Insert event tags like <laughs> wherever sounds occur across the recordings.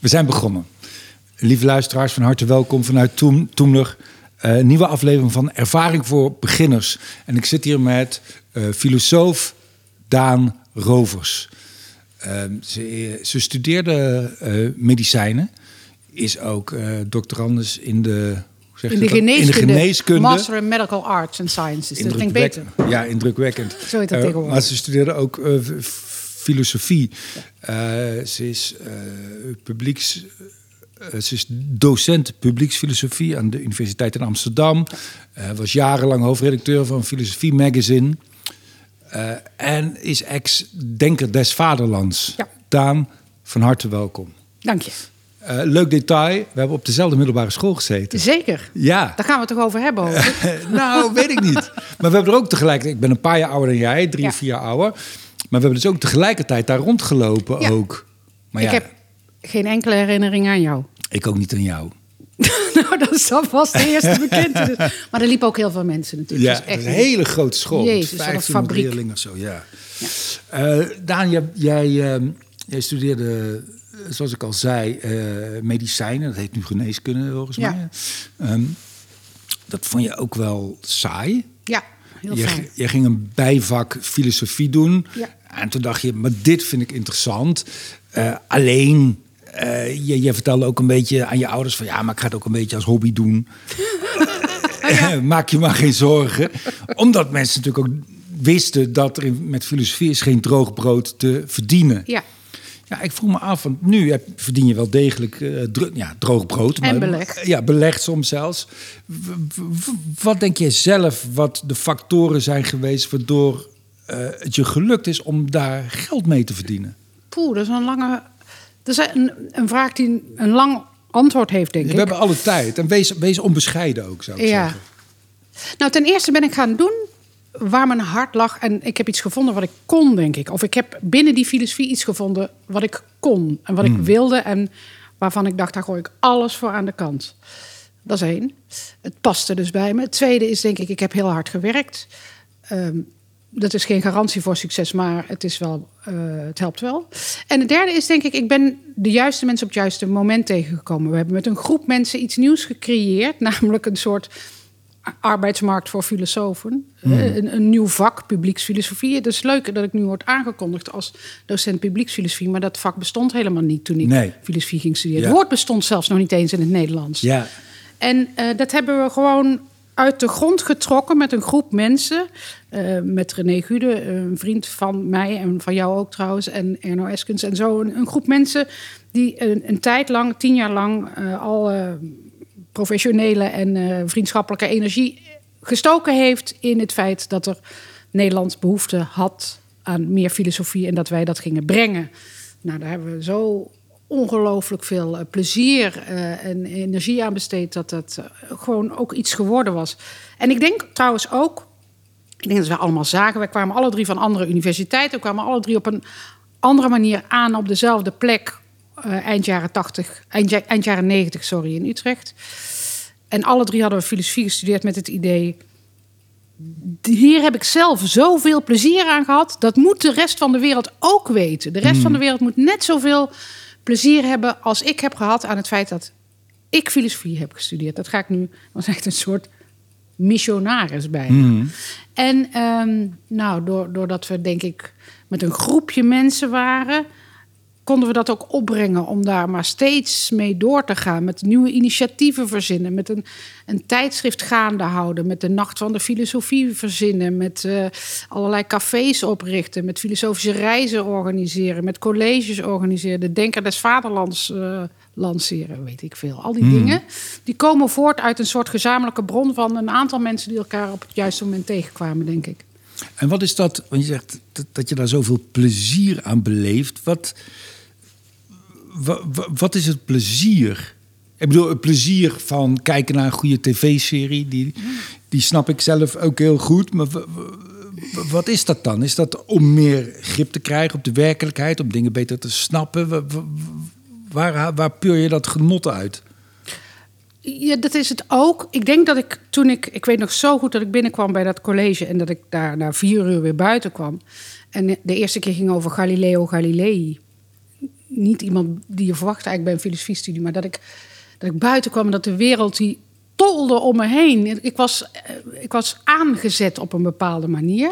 We zijn begonnen. Lieve luisteraars, van harte welkom vanuit Toem, Toemler. Uh, nieuwe aflevering van Ervaring voor Beginners. En ik zit hier met uh, filosoof Daan Rovers. Uh, ze, ze, studeerde medicijnen. Is ook doctorandus in de in de, geneeskunde, in de geneeskunde. Master in Medical Arts and Sciences. Dat klinkt beter. Ja, indrukwekkend. Zo heet dat uh, tegenwoordig. Maar ze studeerde ook uh, filosofie. Uh, ze is publieks... ze is docent publieksfilosofie aan de Universiteit in Amsterdam. was jarenlang hoofdredacteur van Filosofie Magazine. en is ex-denker des vaderlands. Ja. Daan, van harte welkom. Dank je. Uh, leuk detail, we hebben op dezelfde middelbare school gezeten. Zeker. Ja. Daar gaan we het toch over hebben? <laughs> nou, weet ik niet. Maar we hebben er ook tegelijk... Ik ben een paar jaar ouder dan jij, drie of vier jaar ouder. Maar we hebben dus ook tegelijkertijd daar rondgelopen ja. ook. Maar ik heb geen enkele herinnering aan jou. Ik ook niet aan jou. <laughs> nou, dat is dan vast de eerste <laughs> bekende. Maar er liepen ook heel veel mensen natuurlijk. Ja, dus echt een hele grote school. Jezus, een fabriek. of zo, ja. ja. Uh, Daan, jij, jij, uh, jij studeerde zoals ik al zei, uh, medicijnen. Dat heet nu geneeskunde volgens mij. Um, dat vond je ook wel saai. Ja, heel je. Je ging een bijvak filosofie doen. Ja. En toen dacht je, maar dit vind ik interessant. Uh, alleen, uh, je, je, vertelde ook een beetje aan je ouders van... ja, maar ik ga het ook een beetje als hobby doen. oh, <laughs> <laughs> Maak je maar geen zorgen. Omdat mensen natuurlijk ook wisten dat er met filosofie is geen droog brood te verdienen. Ja. Ja, ik vroeg me af, want nu heb, verdien je wel degelijk uh, dro ja, droog brood. En beleg. Ja, belegd soms zelfs. wat denk je zelf wat de factoren zijn geweest... waardoor uh, het je gelukt is om daar geld mee te verdienen? Poeh, dat is een lange... Dat is een, een vraag die een lang antwoord heeft, denk We ik. We hebben alle tijd. En wees, wees onbescheiden ook, zou ik ja. zeggen. Nou, ten eerste ben ik gaan doen waar mijn hart lag. En ik heb iets gevonden wat ik kon, denk ik. Of ik heb binnen die filosofie iets gevonden wat ik kon en wat ik hmm. wilde. En waarvan ik dacht, daar gooi ik alles voor aan de kant. Dat is één. Het paste dus bij me. Het tweede is, denk ik, ik heb heel hard gewerkt. Um, dat is geen garantie voor succes, maar het, is wel, uh, het helpt wel. En het derde is, denk ik, ik ben de juiste mensen op het juiste moment tegengekomen. We hebben met een groep mensen iets nieuws gecreëerd, <laughs> namelijk een soort arbeidsmarkt voor filosofen. Hmm. Eh, een, een, nieuw vak, publieksfilosofie. Het is leuk dat ik nu word aangekondigd als docent publieksfilosofie. Maar dat vak bestond helemaal niet toen ik filosofie ging studeren. Het woord bestond zelfs nog niet eens in het Nederlands. Ja. En uh, dat hebben we gewoon uit de grond getrokken met een groep mensen. Uh, met René Gude, een vriend van mij en van jou ook trouwens. En Erno Eskens en zo. Een, een groep mensen die een, een, tijd lang, tien jaar lang, uh, al professionele en uh, vriendschappelijke energie gestoken heeft in het feit dat er Nederland behoefte had aan meer filosofie en dat wij dat gingen brengen. Nou, daar hebben we zo ongelooflijk veel uh, plezier uh, en energie aan besteed dat dat gewoon ook iets geworden was. En ik denk trouwens ook, ik denk dat we allemaal zagen, we kwamen alle drie van andere universiteiten, we kwamen alle drie op een andere manier aan op dezelfde plek uh, eind jaren 80, eind, eind, jaren 90, sorry, in Utrecht. En alle drie hadden we filosofie gestudeerd met het idee. Hier heb ik zelf zoveel plezier aan gehad. Dat moet de rest van de wereld ook weten. De rest van de hmm. wereld moet net zoveel plezier hebben als ik heb gehad aan het feit dat ik filosofie heb gestudeerd. Dat ga ik nu, was echt een soort missionaris bij. Mm. En um, nou, doordat we denk ik met een groepje mensen waren, konden we dat ook opbrengen om daar maar steeds mee door te gaan. Met nieuwe initiatieven verzinnen, met een, een tijdschrift gaande houden, met de Nacht van de Filosofie verzinnen, met uh, allerlei cafés oprichten, met filosofische reizen organiseren, met colleges organiseren, de Denker des Vaderlands uh, lanceren, weet ik veel. Al die hmm. dingen, die komen voort uit een soort gezamenlijke bron van een aantal mensen die elkaar op het juiste moment tegenkwamen, denk ik. En wat is dat, want je zegt dat, dat je daar zoveel plezier aan beleeft. Wat, wat is het plezier? Ik bedoel, het plezier van kijken naar een goede tv-serie, die, die snap ik zelf ook heel goed. Maar wat is dat dan? Is dat om meer grip te krijgen op de werkelijkheid, om dingen beter te snappen? Waar, waar puur je dat genot uit? Ja, dat is het ook. Ik denk dat ik toen ik, ik weet nog zo goed dat ik binnenkwam bij dat college en dat ik daar na vier uur weer buiten kwam. En de eerste keer ging over Galileo Galilei niet iemand die je verwacht eigenlijk bij een filosofiestudie, maar dat ik, dat ik buiten kwam en dat de wereld die tolde om me heen. Ik was, eh, ik was aangezet op een bepaalde manier.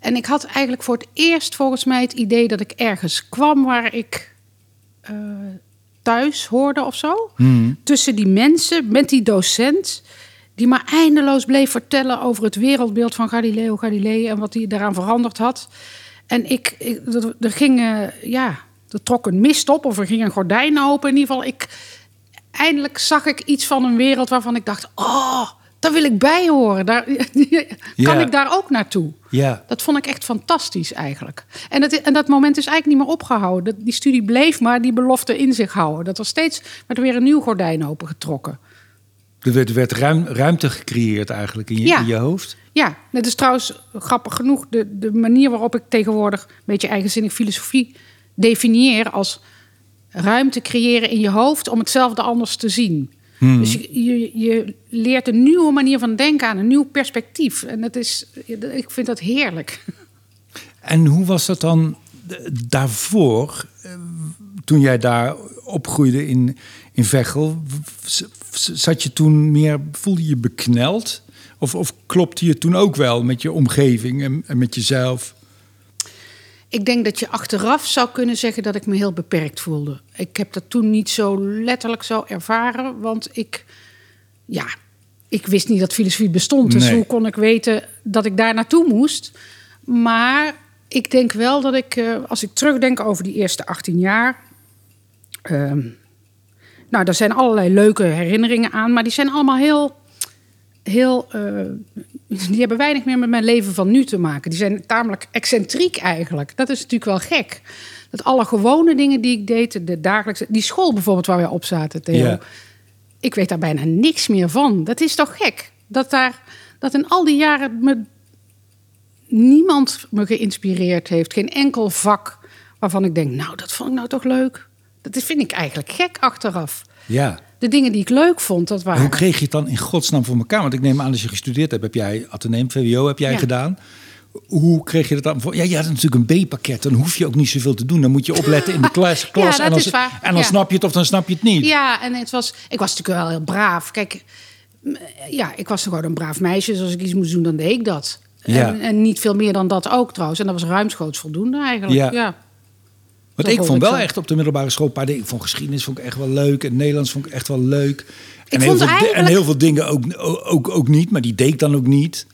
En ik had eigenlijk voor het eerst volgens mij het idee dat ik ergens kwam waar ik eh, thuis hoorde of zo. Tussen die mensen, met die docent, die maar eindeloos bleef vertellen over het wereldbeeld van Galileo Galilei en wat hij daaraan veranderd had. En ik, ik er, ging, eh, ja, er trok een mist op of er ging een gordijn open. In ieder geval, ik, eindelijk zag ik iets van een wereld waarvan ik dacht: oh, daar wil ik bij horen. Daar, <laughs> kan ik daar ook naartoe? Ja. Dat vond ik echt fantastisch eigenlijk. En, het, en dat moment is eigenlijk niet meer opgehouden. Dat- Die studie bleef maar die belofte in zich houden. Dat er steeds werd weer een nieuw gordijn opengetrokken. Er werd, werd ruim, ruimte gecreëerd eigenlijk in je, Ja. in je hoofd. Ja, dat is trouwens grappig genoeg de, de manier waarop ik tegenwoordig een beetje eigenzinnig filosofie definieer als ruimte creëren in je hoofd om hetzelfde anders te zien. Dus je, je, je leert een nieuwe manier van denken aan, een nieuw perspectief. En dat is, ik vind dat heerlijk. En hoe was dat dan daarvoor, eh, toen jij daar opgroeide in, in Veghel? Zat je toen meer, voelde je je bekneld? Of, of klopte je toen ook wel met je omgeving en, en met jezelf? Ik denk dat je achteraf zou kunnen zeggen dat ik me heel beperkt voelde. Ik heb dat toen niet zo letterlijk zo ervaren, want ik, ja, ik wist niet dat filosofie bestond. Dus Nee. hoe kon ik weten dat ik daar naartoe moest? Maar ik denk wel dat ik, eh, als ik terugdenk over die eerste 18 jaar. ehm, nou, daar zijn allerlei leuke herinneringen aan, maar die zijn allemaal heel. Heel eh, die hebben weinig meer met mijn leven van nu te maken. Die zijn tamelijk excentriek eigenlijk. Dat is natuurlijk wel gek. Dat alle gewone dingen die ik deed, de dagelijkse. Die school bijvoorbeeld waar wij op zaten, Theo. Ja. Ik weet daar bijna niks meer van. Dat is toch gek? Dat, daar, dat in al die jaren me, niemand me geïnspireerd heeft. Geen enkel vak waarvan ik denk, nou, dat vond ik nou toch leuk. Dat vind ik eigenlijk gek achteraf. Ja. De dingen die ik leuk vond, dat En waren... hoe kreeg je het dan in godsnaam voor elkaar? Want ik neem aan, als je gestudeerd hebt, heb jij Atheneum, VWO heb jij Ja. gedaan. Hoe kreeg je dat dan voor? Ja, je had natuurlijk een B-pakket. Dan hoef je ook niet zoveel te doen. Dan moet je opletten in de <laughs> klas. klas en dan. En dan Ja. snap je het of dan snap je het niet. Ja, en het was, ik was natuurlijk wel heel braaf. Kijk, ja, ik was gewoon een braaf meisje. Dus als ik iets moest doen, dan deed ik dat. Ja. En, en niet veel meer dan dat ook trouwens. En dat was ruimschoots voldoende eigenlijk. Ja. Ja. Want ik vond ik wel zo. echt op de middelbare school een paar dingen. Ik vond geschiedenis vond ik echt wel leuk. En Nederlands vond ik echt wel leuk. En, heel, veel, eigenlijk- en heel veel dingen ook, ook, ook niet. Maar die deed ik dan ook niet.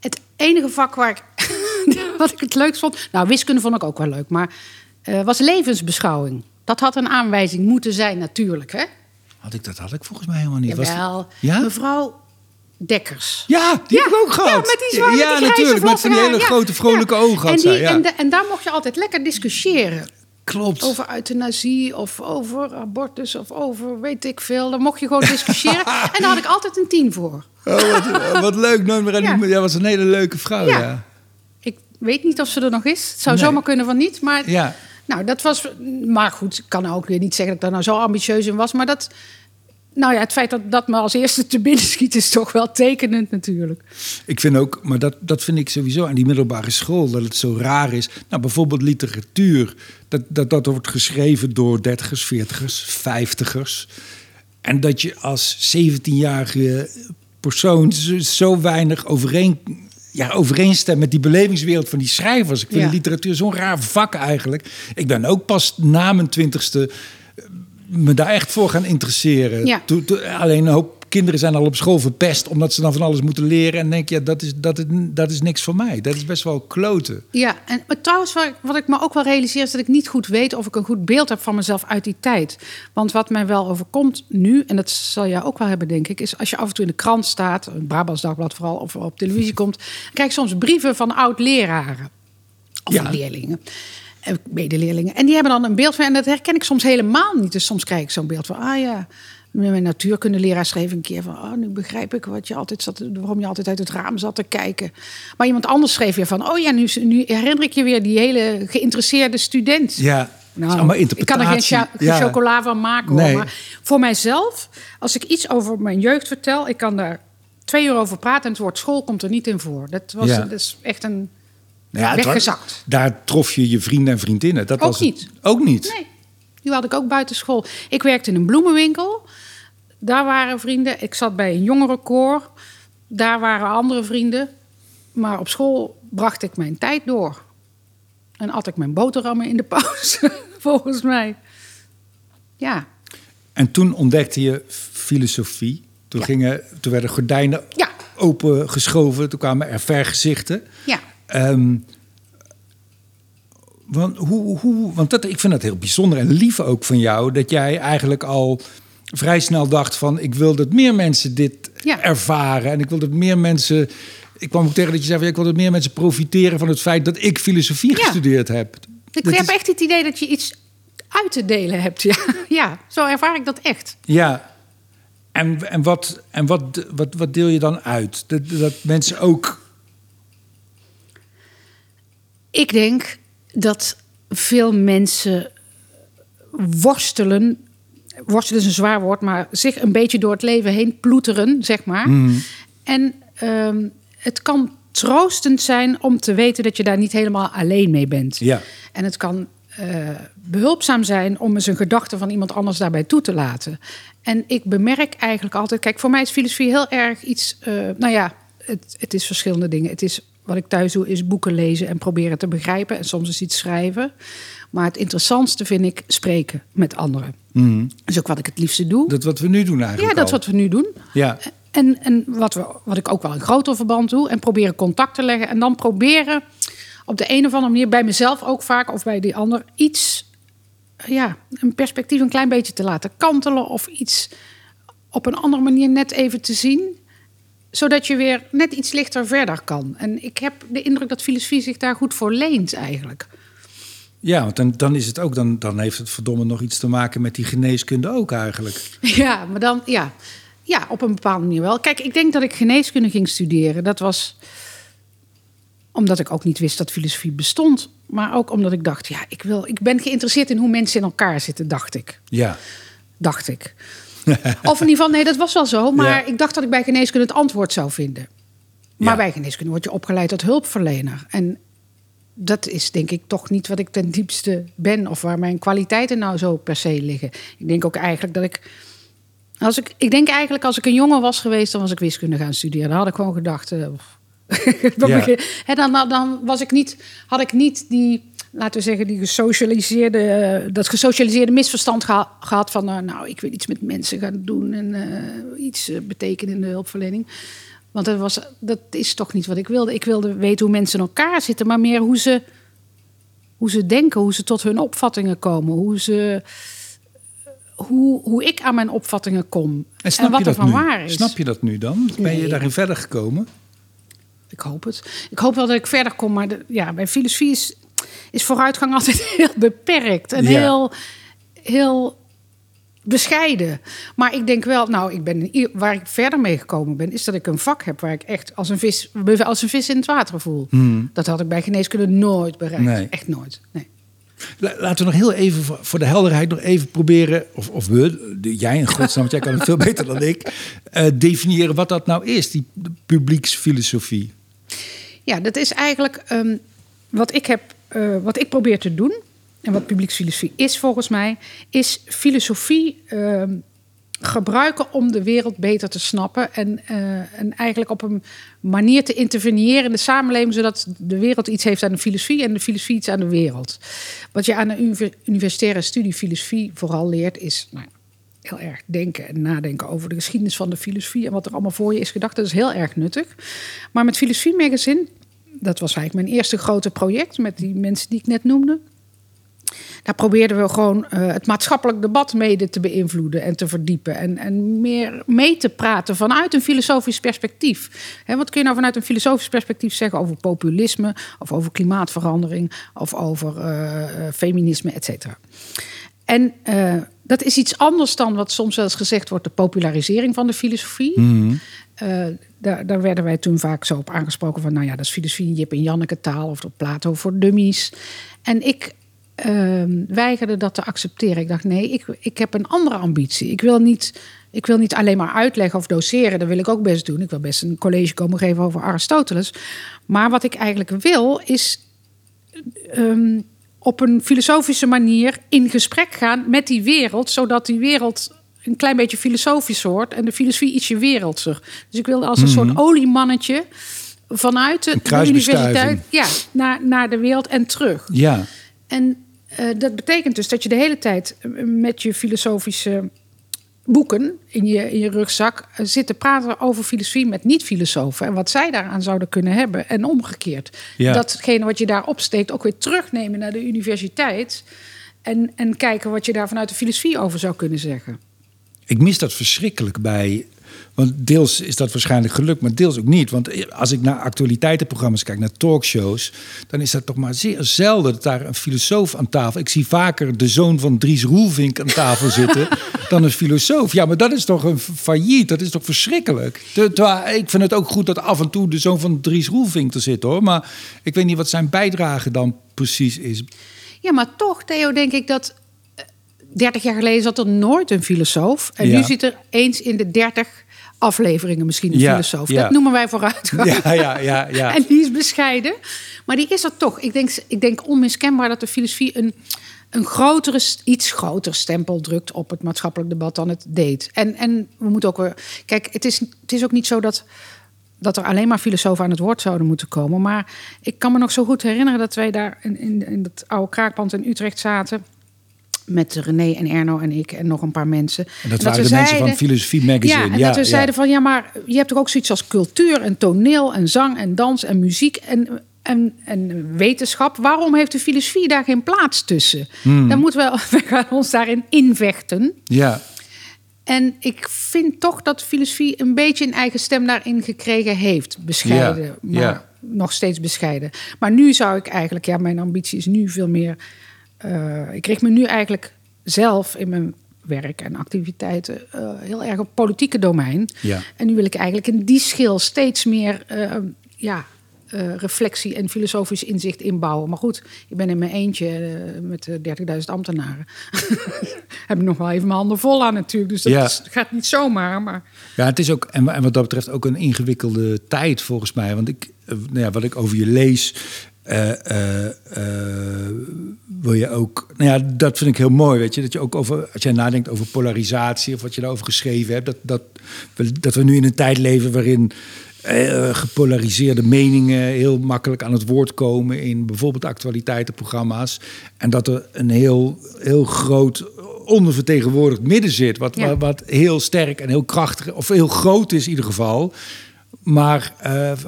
Het enige vak waar ik, <laughs> wat ik het leukst vond... Nou, wiskunde vond ik ook wel leuk. Maar eh, was levensbeschouwing. Dat had een aanwijzing moeten zijn natuurlijk, hè? Had ik dat had ik volgens mij helemaal niet. Was Jawel. dat- ja? Mevrouw Dekkers. Ja, die heb ik ook gehad. Ja, met die Ja, met die grijze natuurlijk. Met van die hele grote vrolijke Ja. ogen En, die. Ja. en daar mocht je altijd lekker discussiëren. Klopt. Over euthanasie of over abortus of over weet ik veel. Dan mocht je gewoon discussiëren. <laughs> en daar had ik altijd een tien voor. Oh, wat, wat leuk. Nooit meer aan die- Ja. Ja, was een hele leuke vrouw. Ja. Ja. Ik weet niet of ze er nog is. Het zou Nee. zomaar kunnen van niet. Maar, Ja. nou, dat was, maar goed, ik kan ook weer niet zeggen dat ik daar nou zo ambitieus in was. Maar dat, nou ja, het feit dat dat me als eerste te binnen schiet... is toch wel tekenend natuurlijk. Ik vind ook, maar dat, dat vind ik sowieso aan die middelbare school, dat het zo raar is. Nou, bijvoorbeeld literatuur, dat, dat, dat wordt geschreven door dertigers, veertigers, vijftigers. En dat je als 17-jarige persoon zo, zo weinig overeen, ja, overeenstemt met die belevingswereld van die schrijvers. Ik vind Ja. de literatuur zo'n raar vak eigenlijk. Ik ben ook pas na mijn twintigste me daar echt voor gaan interesseren. Ja. Alleen een hoop kinderen zijn al op school verpest omdat ze dan van alles moeten leren. En denk je, ja, dat is, dat, is, dat is niks voor mij. Dat is best wel kloten. Ja, en maar trouwens, wat ik, wat ik me ook wel realiseer... is dat ik niet goed weet of ik een goed beeld heb van mezelf uit die tijd. Want wat mij wel overkomt nu, en dat zal jij ook wel hebben, denk ik... is als je af en toe in de krant staat, een Brabants Dagblad vooral... of op televisie komt, krijg je soms brieven van oud-leraren. Of Ja. leerlingen. Eh, Medeleerlingen. En die hebben dan een beeld van... en dat herken ik soms helemaal niet. Dus soms krijg ik zo'n beeld van... ah ja, mijn natuurkundeleraar schreef een keer van... oh, nu begrijp ik wat je altijd zat, waarom je altijd uit het raam zat te kijken. Maar iemand anders schreef weer van... oh ja, nu, nu herinner ik je weer die hele geïnteresseerde student. Ja, Nou, ik kan er geen, Ja. chocola van maken. hoor. Nee. Maar voor mijzelf, als ik iets over mijn jeugd vertel... ik kan daar twee uur over praten en het woord school komt er niet in voor. Dat, was, Ja. dat is echt een... Nou ja, weggezakt. daar trof je je vrienden en vriendinnen. Dat Ook was het. niet. Ook niet? Nee. Die had ik ook buiten school. Ik werkte in een bloemenwinkel. Daar waren vrienden. Ik zat bij een jongerenkoor. Daar waren andere vrienden. Maar op school bracht ik mijn tijd door. En at ik mijn boterhammen in de pauze, <laughs> volgens mij. Ja. En toen ontdekte je filosofie. Toen, Ja. gingen, toen werden gordijnen Ja. opengeschoven. Toen kwamen er vergezichten. Ja. Ehm, want hoe, hoe, want dat, ik vind dat heel bijzonder en lief ook van jou... dat jij eigenlijk al vrij snel dacht van... ik wil dat meer mensen dit Ja. ervaren. En ik wil dat meer mensen... Ik kwam ook tegen dat je zei... van, ik wil dat meer mensen profiteren van het feit... dat ik filosofie Ja. gestudeerd heb. Ik Dat heb is- echt het idee dat je iets uit te delen hebt. <laughs> Ja, ja zo ervaar ik dat echt. Ja. En, en, wat, en wat, wat, wat deel je dan uit? Dat, dat mensen ook... Ik denk dat veel mensen worstelen. Worstelen is een zwaar woord, maar zich een beetje door het leven heen ploeteren, zeg maar. En ehm, het kan troostend zijn om te weten dat je daar niet helemaal alleen mee bent. Ja. En het kan eh, behulpzaam zijn om eens een gedachte van iemand anders daarbij toe te laten. En ik bemerk eigenlijk altijd, kijk, voor mij is filosofie heel erg iets, eh, nou ja, het, het is verschillende dingen. Het is wat ik thuis doe, is boeken lezen en proberen te begrijpen en soms is iets schrijven. Maar het interessantste vind ik spreken met anderen. Dat is ook wat ik het liefste doe. Dat wat we nu doen eigenlijk ja, dat is wat we nu doen. Ja. En, en wat, we, wat ik ook wel in groter verband doe. En proberen contact te leggen. En dan proberen op de een of andere manier bij mezelf ook vaak of bij die ander iets, ja, een perspectief een klein beetje te laten kantelen. Of iets op een andere manier net even te zien. Zodat je weer net iets lichter verder kan. En ik heb de indruk dat filosofie zich daar goed voor leent eigenlijk. Ja, want dan, dan is het ook, dan, dan heeft het verdomme nog iets te maken met die geneeskunde ook eigenlijk. <laughs> Ja, maar dan, ja. Ja, op een bepaalde manier wel. Kijk, ik denk dat ik geneeskunde ging studeren. Dat was omdat ik ook niet wist dat filosofie bestond. Maar ook omdat ik dacht, ja, ik, wil, ik ben geïnteresseerd in hoe mensen in elkaar zitten, dacht ik. Ja. Dacht ik. Of in ieder geval, nee, dat was wel zo. Maar Ja. ik dacht dat ik bij geneeskunde het antwoord zou vinden. Maar Ja. bij geneeskunde word je opgeleid tot hulpverlener. En dat is denk ik toch niet wat ik ten diepste ben... of waar mijn kwaliteiten nou zo per se liggen. Ik denk ook eigenlijk dat ik... Als ik, ik denk eigenlijk als ik een jongen was geweest... dan was ik wiskunde gaan studeren. Dan had ik gewoon gedacht... eh, <laughs> Ja. dan, dan- dan was ik niet, had ik niet die... Laten we zeggen, die gesocialiseerde, dat gesocialiseerde misverstand geha- gehad van, eh, nou, ik wil iets met mensen gaan doen en eh, iets eh, betekenen in de hulpverlening. Want dat, was, dat is toch niet wat ik wilde. Ik wilde weten hoe mensen in elkaar zitten, maar meer hoe ze, hoe ze denken, hoe ze tot hun opvattingen komen, hoe, ze, hoe, hoe ik aan mijn opvattingen kom. En snap wat je dat er van nu? waar is. Snap je dat nu dan? Ben je Nee. daarin verder gekomen? Ik hoop het. Ik hoop wel dat ik verder kom, maar de, ja, bij filosofie is, is vooruitgang altijd <laughs> heel beperkt en Ja. heel, heel bescheiden. Maar ik denk wel, nou, ik ben waar ik verder mee gekomen ben, is dat ik een vak heb waar ik echt als een vis, als een vis in het water voel. Dat had ik bij geneeskunde nooit bereikt. Nee. Echt nooit. Nee. La- Laten we nog heel even voor- de helderheid nog even proberen, of, of we, jij in godsnaam, want jij kan het veel beter dan ik, <laughs> eh, definiëren wat dat nou is, die publieksfilosofie. Ja, dat is eigenlijk ehm, wat ik heb, eh, wat ik probeer te doen. En wat publieksfilosofie is volgens mij, is filosofie ehm, gebruiken om de wereld beter te snappen. En, eh, en eigenlijk op een manier te interveneren in de samenleving, zodat de wereld iets heeft aan de filosofie en de filosofie iets aan de wereld. Wat je aan univer- universitaire studie filosofie vooral leert, is nou, heel erg denken en nadenken over de geschiedenis van de filosofie en wat er allemaal voor je is gedacht. Dat is heel erg nuttig. Maar met Filosofie Magazine, dat was eigenlijk mijn eerste grote project met die mensen die ik net noemde. Daar probeerden we gewoon eh, het maatschappelijk debat mede te beïnvloeden en te verdiepen. En, en meer mee te praten vanuit een filosofisch perspectief. Hè, wat kun je nou vanuit een filosofisch perspectief zeggen over populisme, of over klimaatverandering, of over eh, eh, feminisme, et cetera. En eh, dat is iets anders dan wat soms wel eens gezegd wordt, de popularisering van de filosofie. Eh, daar, daar werden wij toen vaak zo op aangesproken van, nou ja, dat is filosofie in Jip en Janneke taal of door Plato voor dummies. En ik ehm, weigerde dat te accepteren. Ik dacht, nee, ik, ik heb een andere ambitie. Ik wil, niet, ik wil niet alleen maar uitleggen of doseren, dat wil ik ook best doen. Ik wil best een college komen geven over Aristoteles. Maar wat ik eigenlijk wil, is ehm, op een filosofische manier in gesprek gaan met die wereld, zodat die wereld een klein beetje filosofisch wordt en de filosofie ietsje wereldser. Dus ik wilde als een soort oliemannetje vanuit de, universiteit ja, naar, naar de wereld en terug. Ja, En eh, dat betekent dus dat je de hele tijd eh, met je filosofische boeken in je, in je rugzak eh, zit te praten over filosofie met niet-filosofen en wat zij daaraan zouden kunnen hebben en omgekeerd. Ja. Datgene wat je daar opsteekt ook weer terugnemen naar de universiteit en, en kijken wat je daar vanuit de filosofie over zou kunnen zeggen. ik mis dat verschrikkelijk bij. Want deels is dat waarschijnlijk gelukt, maar deels ook niet. Want als ik naar actualiteitenprogramma's kijk, naar talkshows, dan is dat toch maar zeer zelden dat daar een filosoof aan tafel. Ik zie vaker de zoon van Dries Roelvink aan tafel <laughs> zitten dan een filosoof. Ja, maar dat is toch een failliet. Dat is toch verschrikkelijk. Terwijl ik vind het ook goed dat af en toe de zoon van Dries Roelvink er zit, hoor. Maar ik weet niet wat zijn bijdrage dan precies is. Ja, maar toch, Theo, denk ik dat 30 jaar geleden zat er nooit een filosoof. En Ja. nu zit er eens in de 30 afleveringen misschien een Ja, filosoof. ja. Dat noemen wij vooruitgang. Ja, ja, ja, ja. <laughs> En die is bescheiden. Maar die is er toch. Ik denk, ik denk onmiskenbaar dat de filosofie een, een grotere, iets groter stempel drukt op het maatschappelijk debat dan het deed. En, en we moeten ook weer. Kijk, het is, het is ook niet zo dat. Dat er alleen maar filosofen aan het woord zouden moeten komen. Maar ik kan me nog zo goed herinneren dat wij daar in, in, in dat oude kraakpand in Utrecht zaten. Met René en Erno en ik en nog een paar mensen. En dat waren de mensen van zeiden- Filosofie Magazine. ja, en Ja, dat we ja. zeiden van ja, maar je hebt toch ook zoiets als cultuur en toneel en zang en dans en muziek en, en, en wetenschap. Waarom heeft de filosofie daar geen plaats tussen? Hmm. Dan moeten we, <laughs> we gaan ons daarin invechten. Ja, En ik vind toch dat de filosofie een beetje een eigen stem daarin gekregen heeft. Bescheiden, Ja, maar nog steeds bescheiden. Maar nu zou ik eigenlijk, ja, mijn ambitie is nu veel meer. Eh, ik richt me nu eigenlijk zelf in mijn werk en activiteiten eh, heel erg op politieke domein. Ja. En nu wil ik eigenlijk in die schil steeds meer eh, ja, reflectie en filosofisch inzicht inbouwen. Maar goed, ik ben in mijn eentje met eh, 30.000 ambtenaren. <laughs> Heb ik nog wel even mijn handen vol aan natuurlijk. Dus dat Ja. is- gaat niet zomaar. Maar Ja, het is ook, en en wat dat betreft ook een ingewikkelde tijd volgens mij. Want ik, nou ja, wat ik over je lees, eh, eh, eh, wil je ook. Nou ja, dat vind ik heel mooi. Weet je, dat je ook over, als jij nadenkt over polarisatie of wat je daarover geschreven hebt, dat, dat, we, dat we nu in een tijd leven waarin. gepolariseerde meningen heel makkelijk aan het woord komen in bijvoorbeeld actualiteitenprogramma's. En dat er een heel, heel groot ondervertegenwoordigd midden zit. Wat, Ja. wat, wat heel sterk en heel krachtig, of heel groot is in ieder geval. Maar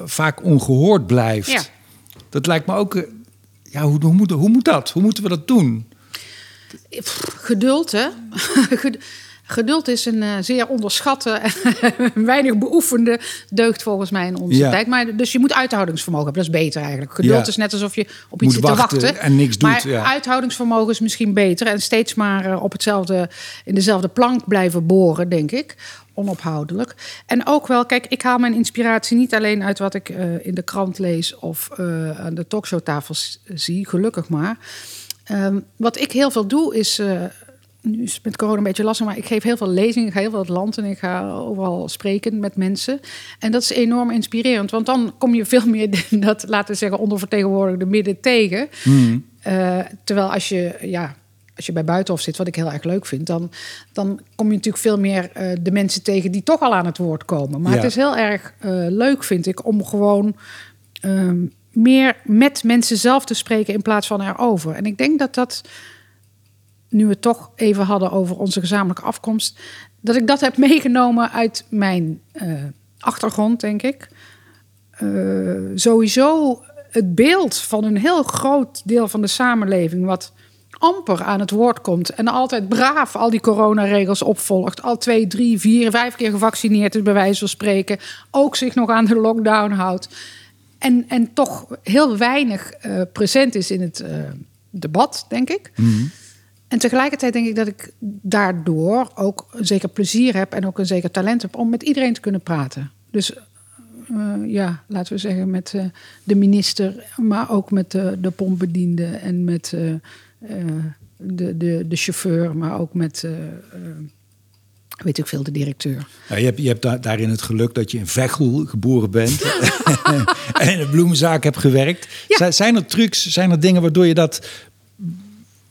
vaak ongehoord blijft. Ja. Dat lijkt me ook. eh, Ja, hoe, moet, hoe moet dat? Hoe moeten we dat doen? geduld, hè? <laughs> Ged- Geduld is een eh, zeer onderschatte en <laughs> weinig beoefende deugd volgens mij in onze Ja. tijd. Maar, dus je moet uithoudingsvermogen hebben. Dat is beter eigenlijk. Geduld Ja. is net alsof je op iets Moet zit te wachten wachten. en niks doet, Maar ja. uithoudingsvermogen is misschien beter. En steeds maar eh, op hetzelfde, in dezelfde plank blijven boren, denk ik. Onophoudelijk. En ook wel, kijk, ik haal mijn inspiratie niet alleen uit wat ik eh, in de krant lees of aan de talkshowtafels zie, gelukkig maar. Ehm, wat ik heel veel doe is. Nu is het met corona een beetje lastig, maar ik geef heel veel lezingen. Ik ga heel veel het land en ik ga overal spreken met mensen. En dat is enorm inspirerend, want dan kom je veel meer <laughs> dat, laten we zeggen, ondervertegenwoordigde midden tegen. Eh, terwijl als je, ja, als je bij Buitenhof zit, wat ik heel erg leuk vind, dan, dan kom je natuurlijk veel meer eh, de mensen tegen die toch al aan het woord komen. Maar Ja. het is heel erg eh, leuk, vind ik, om gewoon ehm, meer met mensen zelf te spreken in plaats van erover. En ik denk dat dat nu we het toch even hadden over onze gezamenlijke afkomst, dat ik dat heb meegenomen uit mijn eh, achtergrond, denk ik. Eh, sowieso het beeld van een heel groot deel van de samenleving, wat amper aan het woord komt en altijd braaf al die coronaregels opvolgt, al twee, drie, vier, vijf keer gevaccineerd is, bij wijze van spreken, ook zich nog aan de lockdown houdt. En, en toch heel weinig eh, present is in het debat, denk ik. En tegelijkertijd denk ik dat ik daardoor ook een zeker plezier heb en ook een zeker talent heb om met iedereen te kunnen praten. Dus eh, ja, laten we zeggen met eh, de minister, maar ook met de, de pompbediende en met eh, de, de, de chauffeur, maar ook met, weet ik veel, de directeur. Nou, je hebt, je hebt da- daarin het geluk dat je in Veghel geboren bent <laughs> en in een bloemenzaak hebt gewerkt. Ja. Zijn er trucs, zijn er dingen waardoor je dat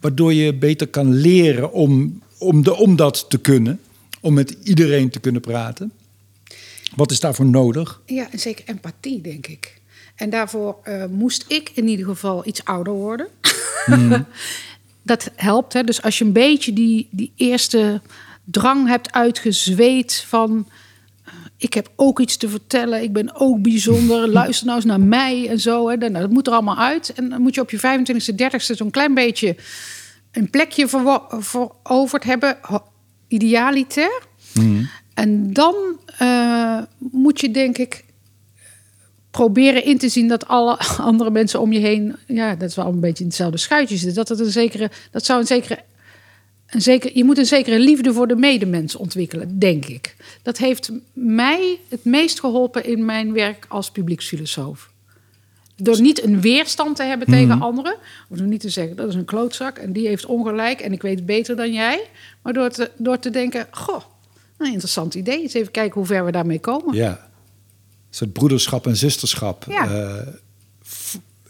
waardoor je beter kan leren om, om, de, om dat te kunnen, om met iedereen te kunnen praten? Wat is daarvoor nodig? Ja, en zeker empathie, denk ik. En daarvoor uh, moest ik in ieder geval iets ouder worden. Mm. <laughs> dat helpt. Hè? Dus als je een beetje die, die eerste drang hebt uitgezweet van ik heb ook iets te vertellen, ik ben ook bijzonder, <laughs> luister nou eens naar mij en zo. Hè. Nou, dat moet er allemaal uit. En dan moet je op je 25e, 30e zo'n klein beetje een plekje veroverd hebben, idealiter. Mm. En dan uh, moet je denk ik proberen in te zien dat alle <laughs> andere mensen om je heen, ja, dat is wel een beetje in hetzelfde schuitje zitten. Dat het een zekere, dat zou een zekere een zeker, je moet een zekere liefde voor de medemens ontwikkelen, denk ik. Dat heeft mij het meest geholpen in mijn werk als publieksfilosoof. Door niet een weerstand te hebben tegen mhm. anderen. Of door niet te zeggen, dat is een klootzak en die heeft ongelijk en ik weet beter dan jij. Maar door te, door te denken, goh, een interessant idee. Eens even kijken hoe ver we daarmee komen. Ja, een soort broederschap en zusterschap uh,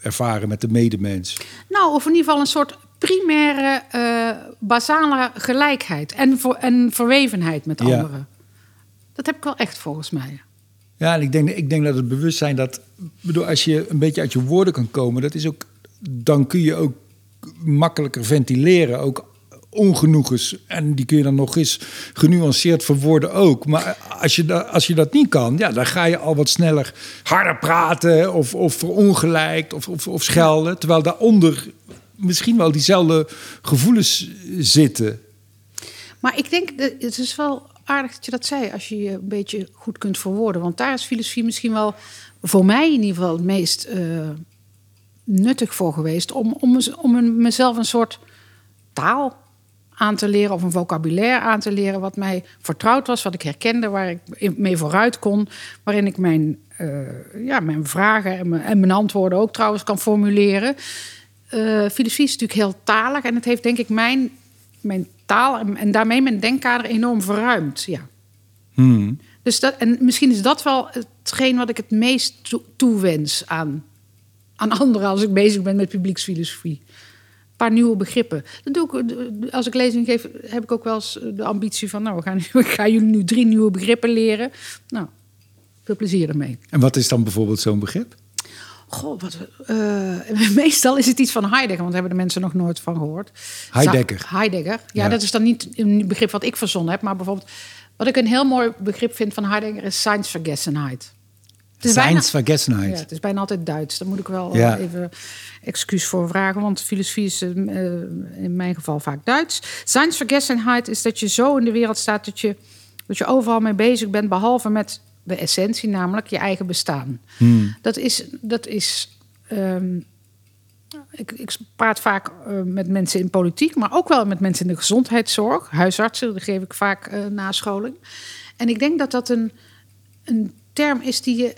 ervaren met de medemens. Nou, of in ieder geval een soort primaire, uh, basale gelijkheid en, voor, en verwevenheid met anderen. Dat heb ik wel echt volgens mij. Ja, en ik denk, ik denk dat het bewustzijn dat, bedoel, als je een beetje uit je woorden kan komen, dat is ook, dan kun je ook makkelijker ventileren, ook ongenoegens. En die kun je dan nog eens genuanceerd verwoorden ook. Maar als je, dat, als je dat niet kan, ja, dan ga je al wat sneller harder praten of, of verongelijkt of, of, of schelden. Terwijl daaronder misschien wel diezelfde gevoelens zitten. Maar ik denk, het is wel aardig dat je dat zei, als je je een beetje goed kunt verwoorden. Want daar is filosofie misschien wel voor mij in ieder geval het meest uh, nuttig voor geweest. Om, om, om mezelf een soort taal aan te leren of een vocabulaire aan te leren wat mij vertrouwd was, wat ik herkende, waar ik mee vooruit kon, waarin ik mijn, uh, ja, mijn vragen en mijn, en mijn antwoorden ook trouwens kan formuleren uh, filosofie is natuurlijk heel talig en het heeft denk ik mijn, mijn taal en, en daarmee mijn denkkader enorm verruimd. Ja. Hmm. Dus dat, en misschien is dat wel hetgeen wat ik het meest toewens aan, aan anderen als ik bezig ben met publieksfilosofie. Een paar nieuwe begrippen. Dat doe ik, eh, als ik lezing geef, heb ik ook wel eens de ambitie van: Nou, we gaan, we <laughs> gaan jullie nu drie nieuwe begrippen leren. Nou, veel plezier ermee. En wat is dan bijvoorbeeld zo'n begrip? Goh, wat, uh, <laughs> meestal is het iets van Heidegger, want daar hebben de mensen nog nooit van gehoord. Heidegger. Heidegger. Ja, dat is dan niet een begrip wat ik verzonnen heb, maar bijvoorbeeld wat ik een heel mooi begrip vind van Heidegger is Seinsvergessenheid. Seinsvergessenheid. Ja, het is bijna altijd Duits. Daar moet ik wel ja. even excuus voor vragen, want filosofie is uh, in mijn geval vaak Duits. Seinsvergessenheid is dat je zo in de wereld staat dat je, dat je overal mee bezig bent, behalve met de essentie, namelijk je eigen bestaan. Hmm. Dat is. Dat is ehm, ik, ik, praat vaak uh, met mensen in politiek, maar ook wel met mensen in de gezondheidszorg, huisartsen, daar geef ik vaak uh, nascholing. En ik denk dat dat een, een term is die je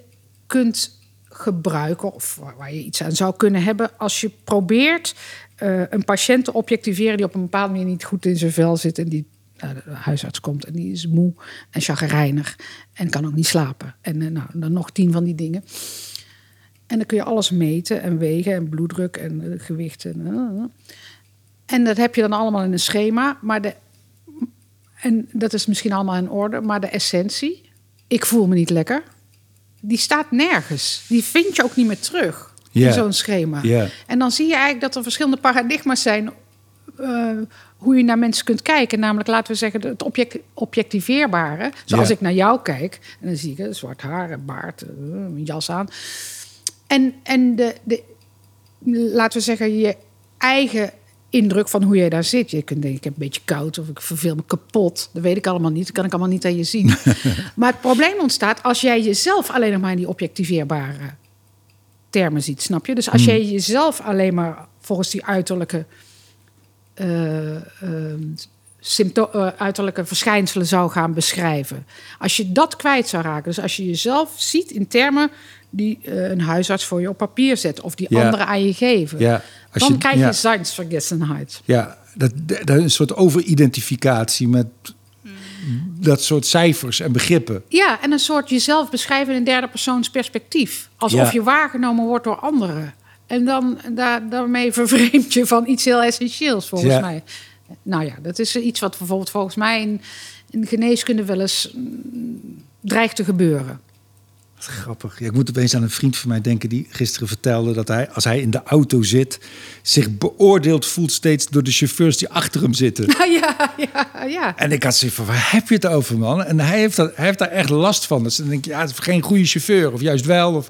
kunt gebruiken, of waar, je iets aan zou kunnen hebben, als je probeert uh, een patiënt te objectiveren die op een bepaalde manier niet goed in zijn vel zit en die de huisarts komt en die is moe en chagrijnig en kan ook niet slapen. En uh, nou, dan nog tien van die dingen. En dan kun je alles meten en wegen en bloeddruk en uh, gewicht. En, uh, en dat heb je dan allemaal in een schema. Maar de, en dat is misschien allemaal in orde, maar de essentie, ik voel me niet lekker, die staat nergens. Die vind je ook niet meer terug in zo'n schema. En dan zie je eigenlijk dat er verschillende paradigma's zijn hoe je naar mensen kunt kijken. Namelijk, laten we zeggen, het object, objectiveerbare. Zoals ik naar jou kijk. En dan zie ik zwart haar, een baard, eh, een jas aan. En, en de, de, laten we zeggen, je eigen indruk van hoe jij daar zit. Je kunt denken, ik heb een beetje koud of ik verveel me kapot. Dat weet ik allemaal niet. Dat kan ik allemaal niet aan je zien. <laughs> maar het probleem ontstaat als jij jezelf alleen nog maar in die objectiveerbare termen ziet, snap je? Dus als hmm. jij jezelf alleen maar volgens die uiterlijke uh, uiterlijke verschijnselen zou gaan beschrijven. Als je dat kwijt zou raken, dus als je jezelf ziet in termen die een huisarts voor je op papier zet of die anderen aan je geven, ja. dan je, krijg je ja. zijnsvergessenheid. Ja, dat, dat een soort overidentificatie met dat soort cijfers en begrippen. Ja, en een soort jezelf beschrijven in een derde persoons perspectief. Alsof je waargenomen wordt door anderen. En dan, daar, daarmee vervreemd je van iets heel essentieels, volgens Ja. mij. Nou ja, dat is iets wat bijvoorbeeld volgens mij in, in geneeskunde wel eens mm, dreigt te gebeuren. Wat grappig. Ja, ik moet opeens aan een vriend van mij denken die gisteren vertelde dat hij, als hij in de auto zit, zich beoordeeld voelt steeds door de chauffeurs die achter hem zitten. <laughs> ja, ja, ja. En ik had zoiets van, waar heb je het over, man? En hij heeft, dat, hij heeft daar echt last van. Dus dan denk je, ja, het is geen goede chauffeur, of juist wel. Of...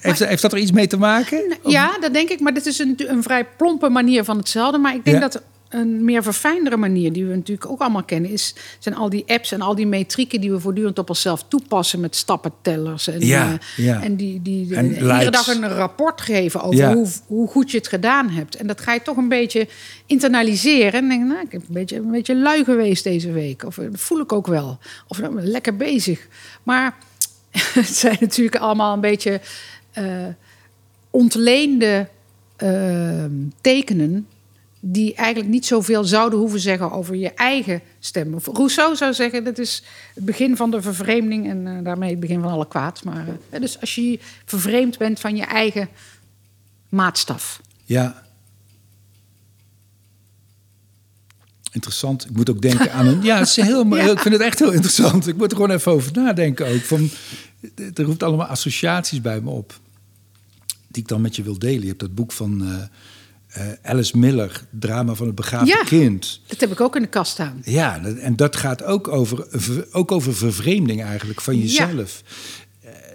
Heeft, heeft dat er iets mee te maken? Ja, dat denk ik. Maar dit is een, een vrij plompe manier van hetzelfde. Maar ik denk Ja. dat een meer verfijndere manier, die we natuurlijk ook allemaal kennen, is, zijn al die apps en al die metrieken die we voortdurend op onszelf toepassen met stappentellers. En, Ja, eh, ja. en die, die En iedere dag een rapport geven over Ja. hoe, hoe goed je het gedaan hebt. En dat ga je toch een beetje internaliseren. En denk, nou, ik heb een beetje, een beetje lui geweest deze week. Of eh, dat voel ik ook wel. Of nou, lekker bezig. Maar <laughs> het zijn natuurlijk allemaal een beetje eh, ontleende eh, tekenen die eigenlijk niet zoveel zouden hoeven zeggen over je eigen stem. Rousseau zou zeggen, dat is het begin van de vervreemding en eh, daarmee het begin van alle kwaad. Maar, eh, dus als je vervreemd bent van je eigen maatstaf. Ja. Interessant. Ik moet ook denken aan een. <laughs> Ja, het is heel, Ja. ik vind het echt heel interessant. Ik moet er gewoon even over nadenken ook. Van, er roept allemaal associaties bij me op. Die ik dan met je wil delen. Je hebt dat boek van eh, eh, Alice Miller, Drama van het begaafde Ja. kind. Dat heb ik ook in de kast staan. Ja, en dat gaat ook over, ook over vervreemding eigenlijk van jezelf.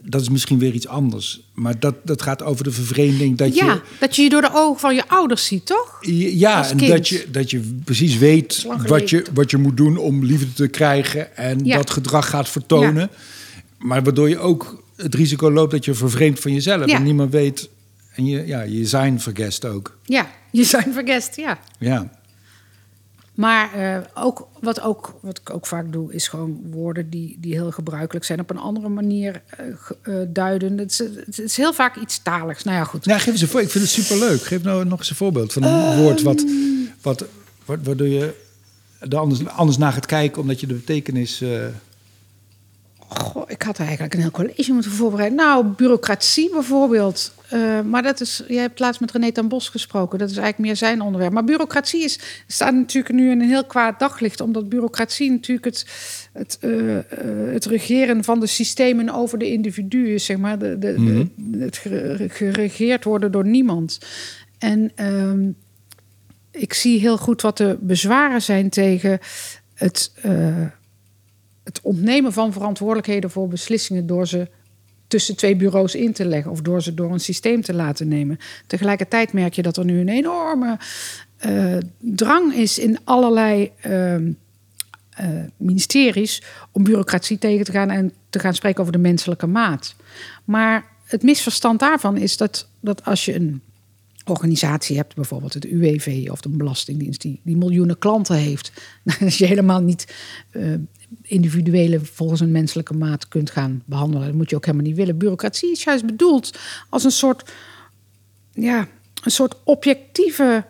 Dat is misschien weer iets anders. Maar dat, dat gaat over de vervreemding dat ja, je... dat je je door de ogen van je ouders ziet, toch? Ja, en dat je, dat je precies weet wat je, wat je moet doen om liefde te krijgen en Ja. dat gedrag gaat vertonen. Maar waardoor je ook het risico loopt dat je vervreemdt van jezelf Ja. en niemand weet en je, ja, je zijn vergest ook. Ja, je zijn vergest, ja. Ja, Maar eh, ook, wat, ook, wat ik ook vaak doe, is gewoon woorden die, die heel gebruikelijk zijn op een andere manier eh, eh, duiden. Het is, het is heel vaak iets taligs. Nou ja, goed. nou, geef eens een voor. Ik vind het superleuk. Geef nou nog eens een voorbeeld van een woord wat, wat, wat, waardoor je er anders, anders naar gaat kijken omdat je de betekenis. Goh, ik had eigenlijk een heel college moeten voorbereiden. Nou, bureaucratie bijvoorbeeld. Eh, maar dat is, jij hebt laatst met René ten Bos gesproken. Dat is eigenlijk meer zijn onderwerp. Maar bureaucratie is, staat natuurlijk nu in een heel kwaad daglicht. Omdat bureaucratie natuurlijk het, het, eh, eh, het regeren van de systemen over de individuen is. Zeg maar. de, de, Mhm. de- het gere- geregeerd worden door niemand. En ehm, ik zie heel goed wat de bezwaren zijn tegen het... het ontnemen van verantwoordelijkheden voor beslissingen door ze tussen twee bureaus in te leggen of door ze door een systeem te laten nemen. Tegelijkertijd merk je dat er nu een enorme eh, drang is in allerlei ehm, eh, ministeries om bureaucratie tegen te gaan en te gaan spreken over de menselijke maat. Maar het misverstand daarvan is dat, dat als je een organisatie hebt, bijvoorbeeld het UWV of de Belastingdienst, die, die miljoenen klanten heeft, <laughs> als je helemaal niet eh, individuele volgens een menselijke maat kunt gaan behandelen, dat moet je ook helemaal niet willen. Bureaucratie is juist bedoeld als een soort, ja, een soort objectieve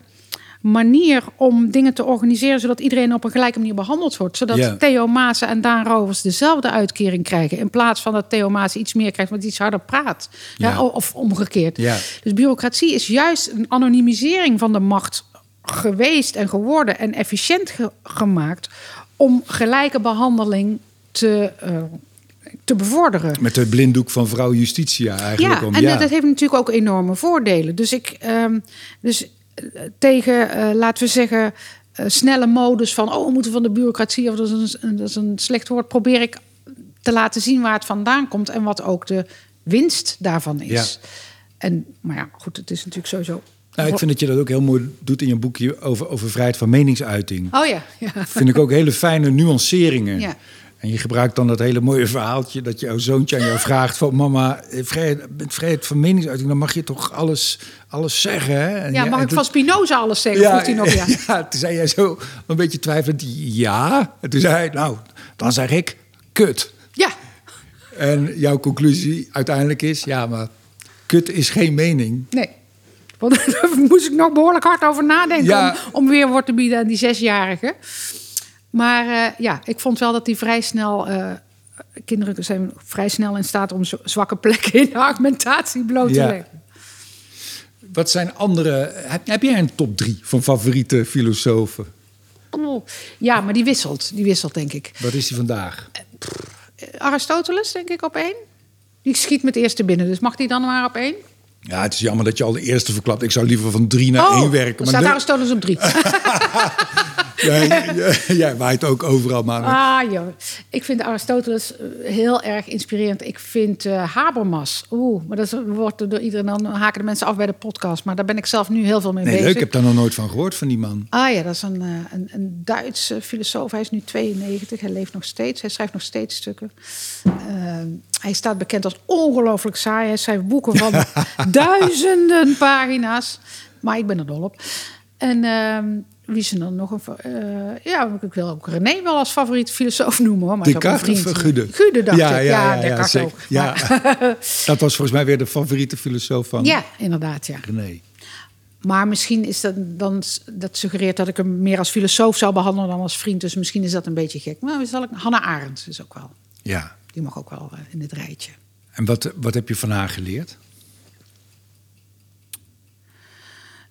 manier om dingen te organiseren zodat iedereen op een gelijke manier behandeld wordt. Zodat Ja. Theo Maassen en Daan Rovers dezelfde uitkering krijgen. In plaats van dat Theo Maassen iets meer krijgt, want iets harder praat. Ja. Ja. of omgekeerd. Ja. Dus bureaucratie is juist een anonimisering van de macht geweest en geworden en efficiënt ge- gemaakt om gelijke behandeling te, eh, te bevorderen. met de blinddoek van vrouw Justitia eigenlijk. Ja, om, en ja. dat heeft natuurlijk ook enorme voordelen. Dus ik, ehm, dus eh, tegen, eh, laten we zeggen, snelle modus van, oh, we moeten van de bureaucratie, of dat is, een, dat is een slecht woord, probeer ik te laten zien waar het vandaan komt en wat ook de winst daarvan is. En, maar ja, goed, het is natuurlijk sowieso. Nou, ik vind dat je dat ook heel mooi doet in je boekje over, over vrijheid van meningsuiting. Oh ja, ja. Vind ik ook hele fijne nuanceringen. Ja. En je gebruikt dan dat hele mooie verhaaltje dat jouw zoontje aan jou vraagt van mama, eh, vrijheid, met vrijheid van meningsuiting, dan mag je toch alles, alles zeggen. Hè? En Ja, mag ik toen- van Spinoza alles zeggen? vroeg hij nog, <laughs> ja. ja, toen zei jij zo een beetje twijfelend, ja. En toen zei hij, nou, dan zeg ik, kut. Ja, En jouw conclusie uiteindelijk is, ja, maar kut is geen mening. nee. Want <laughs> daar moest ik nog behoorlijk hard over nadenken Ja. om, om weerwoord te bieden aan die zesjarige. Maar eh, ja, ik vond wel dat die vrij snel... eh, kinderen zijn vrij snel in staat om zwakke plekken in de argumentatie bloot te Ja. leggen. Wat zijn andere... Heb, heb jij een top drie van favoriete filosofen? Oh, ja, maar die wisselt. Die wisselt, denk ik. Wat is die vandaag? Aristoteles, denk ik, op één. Die schiet met eerste binnen, dus mag die dan maar op één? Ja, het is jammer dat je al de eerste verklapt. Ik zou liever van drie naar oh, één werken. Maar staat. Aristoteles op drie. <laughs> <laughs> jij, <laughs> jij, waait ook overal maar. Ah joh, ik vind Aristoteles eh, heel erg inspirerend. Ik vind uh, Habermas, oeh, maar dat wordt door iedereen dan haken de mensen af bij de podcast. Maar daar ben ik zelf nu heel veel mee nee, bezig. Leuk, ik heb daar nog nooit van gehoord van die man. Ah ja, dat is een, eh, een, een Duitse filosoof. Hij is nu 92, hij leeft nog steeds. Hij schrijft nog steeds stukken. Uh, hij staat bekend als ongelooflijk saai. Hij schrijft boeken van <laughs> duizenden pagina's. Maar ik ben er dol op. En uh, wie is er dan nog? Een, uh, ja, ik wil ook René wel als favoriet filosoof noemen. Hoor, maar Descartes of Gude? Gude dacht ja, ik. Ja, ja, ja, ja, ook. ja. <laughs> dat was volgens mij weer de favoriete filosoof van Ja, inderdaad, ja. René. Maar misschien is dat dan dat suggereert dat ik hem meer als filosoof zou behandelen dan als vriend. Dus misschien is dat een beetje gek. Maar zal ik Hannah Arendt is ook wel. Ja. Die mag ook wel in dit rijtje. En wat, wat heb je van haar geleerd?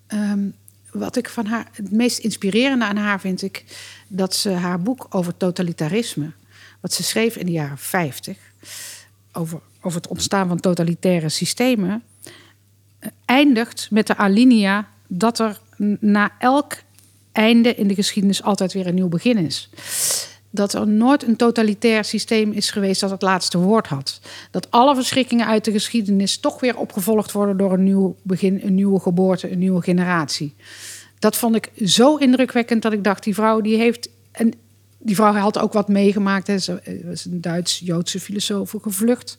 Um, wat ik van haar het meest inspirerende aan haar vind ik dat ze haar boek over totalitarisme, wat ze schreef in de jaren 50, over, over het ontstaan van totalitaire systemen, eindigt met de alinea dat er na elk einde in de geschiedenis altijd weer een nieuw begin is. Dat er nooit een totalitair systeem is geweest dat het laatste woord had. Dat alle verschrikkingen uit de geschiedenis toch weer opgevolgd worden door een nieuw begin, een nieuwe geboorte, een nieuwe generatie. Dat vond ik zo indrukwekkend dat ik dacht, die vrouw die heeft. En die vrouw had ook wat meegemaakt. Hè. Ze was een Duits-Joodse filosoof gevlucht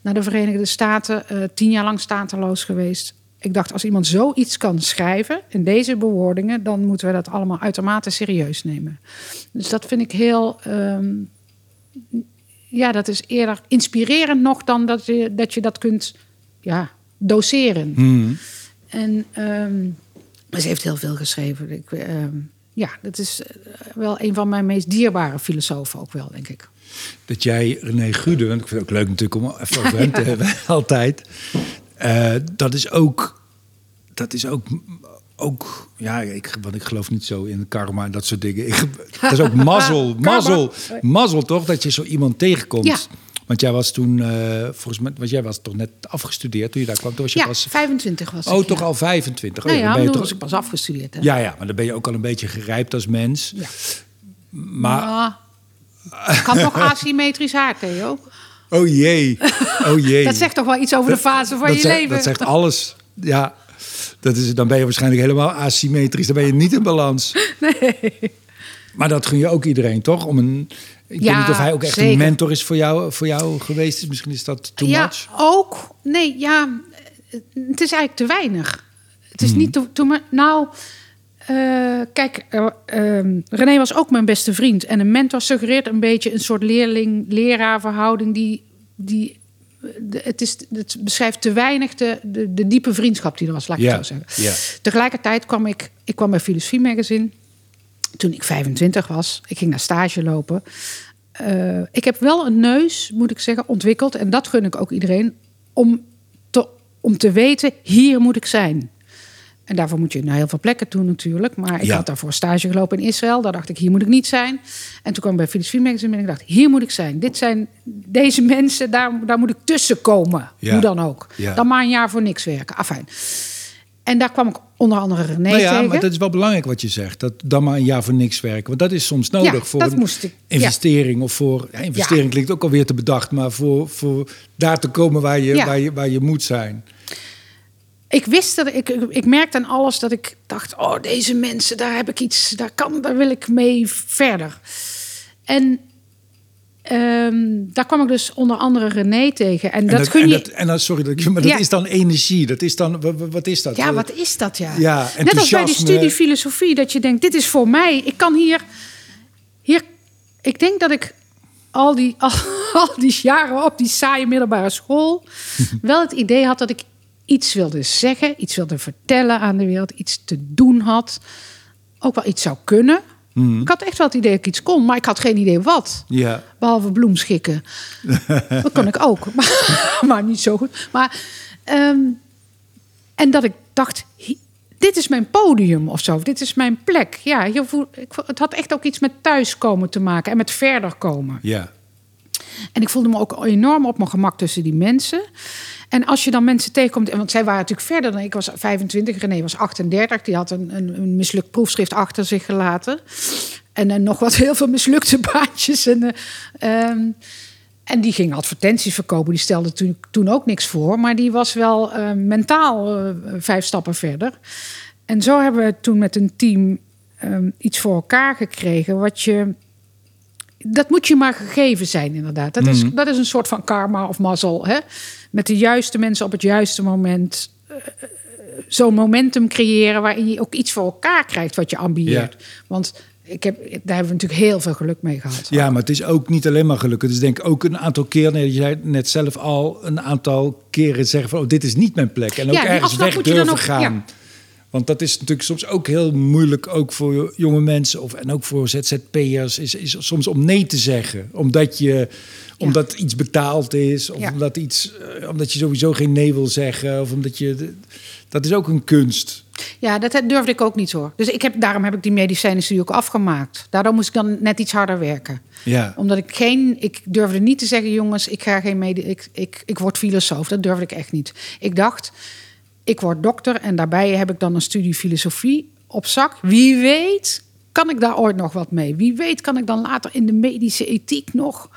naar de Verenigde Staten. Uh, tien jaar lang stateloos geweest. Ik dacht, als iemand zoiets kan schrijven in deze bewoordingen, dan moeten we dat allemaal uitermate serieus nemen. Dus dat vind ik heel. Um, ja, dat is eerder inspirerend nog dan dat je dat, je dat kunt ja, doseren. Mm. En um, ze heeft heel veel geschreven. Ik, uh, ja, dat is wel een van mijn meest dierbare filosofen ook wel, denk ik. Dat jij René Gude, want ik vind het ook leuk natuurlijk om even over hem te <laughs> hebben, altijd. Uh, dat is ook, dat is ook, ook ja, ik, want ik geloof niet zo in karma en dat soort dingen. Ik, dat is ook <laughs> mazzel, mazzel, mazzel toch, dat je zo iemand tegenkomt. Ja. Want jij was toen, uh, volgens mij, want jij was toch net afgestudeerd toen je daar kwam. Toen was je ja, pas, 25 was Oh, ik, toch ja. al 25? Nou oh, ja, dan ben je toen toch, was ik pas afgestudeerd. Hè. ja, ja, maar dan ben je ook al een beetje gerijpt als mens. Ja. Maar, ik had nog asymmetrisch haar, Theo. Oh jee, oh jee. <laughs> Dat zegt toch wel iets over de fase van je zegt, leven? Dat zegt alles. Ja, dat is, dan ben je waarschijnlijk helemaal asymmetrisch. Dan ben je niet in balans. <laughs> Nee. Maar dat gun je ook iedereen, toch? Om een, ik Ja, weet niet of hij ook echt zeker. een mentor is voor jou, voor jou geweest. Misschien is dat too ja, much. ook. Nee, ja, het is eigenlijk te weinig. Het Hmm. is niet te, te Nou, eh, kijk, ehm, René was ook mijn beste vriend. En een mentor suggereert een beetje een soort leerling-leraar verhouding die. die de- het, is, het beschrijft te weinig de, de, de diepe vriendschap die er was, laat ik het zo zeggen. Tegelijkertijd kwam ik, ik kwam bij Filosofie Magazine toen ik 25 was. Ik ging naar stage lopen. Eh, ik heb wel een neus, moet ik zeggen, ontwikkeld. En dat gun ik ook iedereen. Om te, om te weten, hier moet ik zijn. En daarvoor moet je naar heel veel plekken toe natuurlijk. Maar ik Ja. had daarvoor stage gelopen in Israël. Daar dacht ik, hier moet ik niet zijn. En toen kwam ik bij Filosofie Magazine en ik dacht, hier moet ik zijn. Dit zijn deze <laughs> mensen, daar, daar moet ik tussen komen. Ja. Hoe dan ook. Ja. Dan maar een jaar voor niks werken. Afijn. En daar kwam ik onder andere René Nou ja, tegen. maar dat is wel belangrijk wat je zegt. Dat dan maar een jaar voor niks werken. Want dat is soms nodig Ja, voor een ik, ja. investering. Of voor, ja, investering klinkt ook alweer te bedacht. Maar voor, voor daar te komen waar je, waar, je, waar je moet zijn. Ik wist dat ik, ik, merkte aan alles dat ik dacht: oh, deze mensen, daar heb ik iets, daar kan, daar wil ik mee verder. En ehm, daar kwam ik dus onder andere René tegen. En, dat, gun en je. dat, en dat, sorry, dat, maar dat is dan energie. Dat is dan, wat, wat is dat? ja, wat is dat ja? Ja, Net als bij die studie filosofie, dat je denkt: dit is voor mij. Ik kan hier, hier. Ik denk dat ik al die, al, <laughs> al die jaren op die saaie middelbare school <laughs> wel het idee had dat ik iets wilde zeggen, iets wilde vertellen aan de wereld, iets te doen had, ook wel iets zou kunnen. Mhm. Ik had echt wel het idee dat ik iets kon, maar ik had geen idee wat. Ja, Behalve bloemschikken. <laughs> dat kon ik ook, <laughs> maar, maar niet zo goed. Maar ehm, En dat ik dacht, dit is mijn podium of zo. Dit is mijn plek. Ja, je voel, het had echt ook iets met thuiskomen te maken en met verder komen. Ja. En ik voelde me ook enorm op mijn gemak tussen die mensen. En als je dan mensen tegenkomt, en want zij waren natuurlijk verder dan ik was 25, René was 38, die had een, een, een mislukt proefschrift achter zich gelaten. En eh, nog wat heel veel mislukte baantjes. En, eh, ehm, en die ging advertenties verkopen, die stelde toen, toen ook niks voor, maar die was wel eh, mentaal eh, vijf stappen verder. En zo hebben we toen met een team ehm, iets voor elkaar gekregen wat je dat moet je maar gegeven zijn, inderdaad. Dat, is, dat is een soort van karma of mazzel. Hè? Met de juiste mensen op het juiste moment. eh, Zo'n momentum creëren waarin je ook iets voor elkaar krijgt wat je ambieert. Want ik heb, daar hebben we natuurlijk heel veel geluk mee gehad. Ja, maar het is ook niet alleen maar geluk. Het is denk ik ook een aantal keer, nee, je zei net zelf al, een aantal keren zeggen van, oh, dit is niet mijn plek. En ook Ja, ergens weg moet je dan durven ook- gaan. ja. Want dat is natuurlijk soms ook heel moeilijk, ook voor jonge mensen of, en ook voor ZZP'ers, is, is soms om nee te zeggen. Omdat, je, omdat iets betaald is, of Ja. omdat, iets, eh, omdat je sowieso geen nee wil zeggen. Of omdat je, dat is ook een kunst. Ja, dat durfde ik ook niet hoor. Dus ik heb, daarom heb ik die medicijnstudie ook afgemaakt. Daardoor moest ik dan net iets harder werken. Ja. Omdat ik geen, ik durfde niet te zeggen, jongens, ik ga geen medi, ik, ik, ik word filosoof. Dat durfde ik echt niet. Ik dacht, ik word dokter en daarbij heb ik dan een studie filosofie op zak. Wie weet, kan ik daar ooit nog wat mee? Wie weet, kan ik dan later in de medische ethiek nog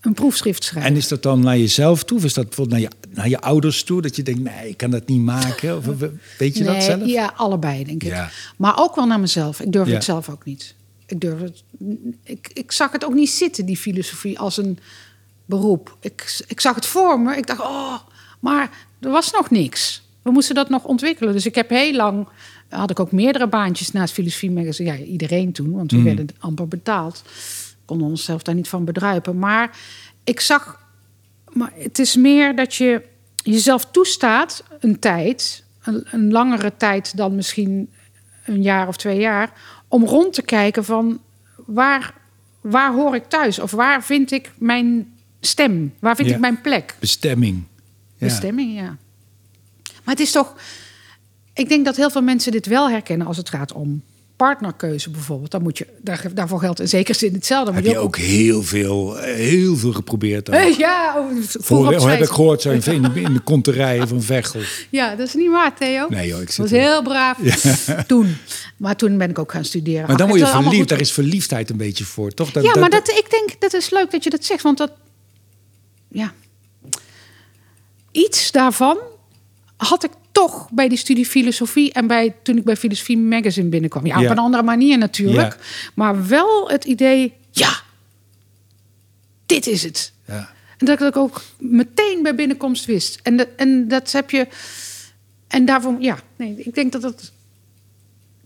een proefschrift schrijven? En is dat dan naar jezelf toe? Of is dat bijvoorbeeld naar je, naar je ouders toe? Dat je denkt, nee, ik kan dat niet maken? Of <laughs> weet je dat Nee, zelf? Ja, allebei, denk ik. Ja. Maar ook wel naar mezelf. Ik durfde Ja. het zelf ook niet. Ik, durfde het, ik, ik zag het ook niet zitten, die filosofie, als een beroep. Ik, ik zag het voor me. Ik dacht, oh, maar er was nog niks. We moesten dat nog ontwikkelen. Dus ik heb heel lang... had ik ook meerdere baantjes naast Filosofie Magazine. Ja, iedereen toen, want we werden amper betaald. Konden onszelf daar niet van bedruipen. Maar ik zag... Maar het is meer dat je jezelf toestaat een tijd... een, een langere tijd dan misschien een jaar of twee jaar... om rond te kijken van waar, waar hoor ik thuis? Of waar vind ik mijn stem? Waar vind Ja. ik mijn plek? Bestemming. Ja. Bestemming, ja. Maar het is toch... Ik denk dat heel veel mensen dit wel herkennen als het gaat om partnerkeuze bijvoorbeeld. Dan moet je, daar, daarvoor geldt in zekere zin hetzelfde. Heb je ook heel veel, heel veel geprobeerd? dan? Eh, Ja, oh, vroeger heb ik gehoord zo <laughs> in, in de, konterijen van Vechel. Ja, dat is niet waar, Theo. Nee, joh, ik Dat zit was er. heel braaf <laughs> toen. Maar toen ben ik ook gaan studeren. Maar dan word je verliefd. goed. Daar is verliefdheid een beetje voor, toch? Ja, maar dat, ik denk dat is leuk dat je dat zegt, want dat. Ja. Iets daarvan had ik toch bij die studie filosofie en bij toen ik bij Filosofie Magazine binnenkwam. Ja, Ja. op een andere manier natuurlijk, Ja. maar wel het idee, ja, dit is het. Ja. En dat ik ook meteen bij binnenkomst wist. En dat, en dat heb je. En daarvoor, ja, nee, ik denk dat dat.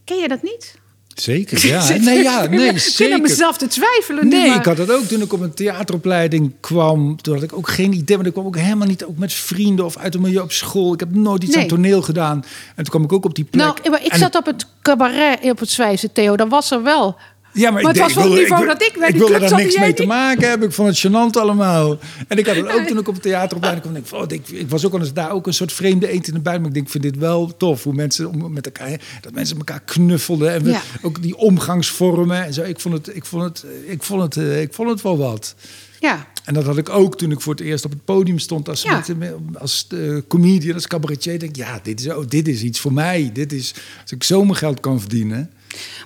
Ken je dat niet? Zeker, <laughs> ja. Nee, ja, nee, Ik zeker. mezelf te twijfelen. Nee, maar- ik had dat ook toen ik op een theateropleiding kwam. Toen had ik ook geen idee, want ik kwam ook helemaal niet ook met vrienden of uit een milieu op school. Ik heb nooit iets Nee. aan toneel gedaan. En toen kwam ik ook op die plek. Nou, maar ik En- zat op het cabaret op het Zwijze, Theo. Dat was er wel. Ja, Maar ik het denk- was van het niveau dat ik bij Ik die wilde club daar niks mee te maken hebben. Ik vond het gênant allemaal. En ik had het ook toen ik op het theateropleiding kwam. denk oh, ik, ik was ook al eens daar ook een soort vreemde eend in de buik. Maar ik denk, ik vind dit wel tof. Hoe mensen om- met elkaar, dat mensen elkaar knuffelden. En we- Ja. ook die omgangsvormen en zo. Ik vond het, ik vond het, ik vond het, eh, ik vond het wel wat. Ja, En dat had ik ook toen ik voor het eerst op het podium stond als, Ja. met- als eh, comedian, als cabaretier. Denk ik, ja, dit is, oh, dit is iets voor mij. Dit is, als ik zo mijn geld kan verdienen.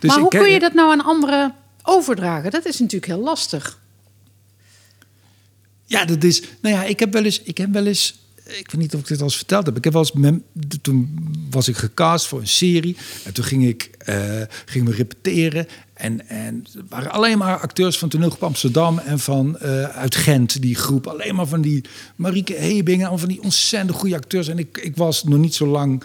Dus maar hoe kun je dat nou aan anderen overdragen? Dat is natuurlijk heel lastig. Ja, dat is. Nou ja, ik heb wel eens. Ik heb wel eens. Ik weet niet of ik dit al eens verteld heb. Ik heb wel eens. Met, toen was ik gecast voor een serie. En toen ging ik. eh gingen we repeteren. En, en er waren alleen maar acteurs van toneelgroep Amsterdam en van eh, uit Gent, die groep. Alleen maar van die Marieke Hebingen, al van die ontzettend goede acteurs. En ik, ik was nog niet zo lang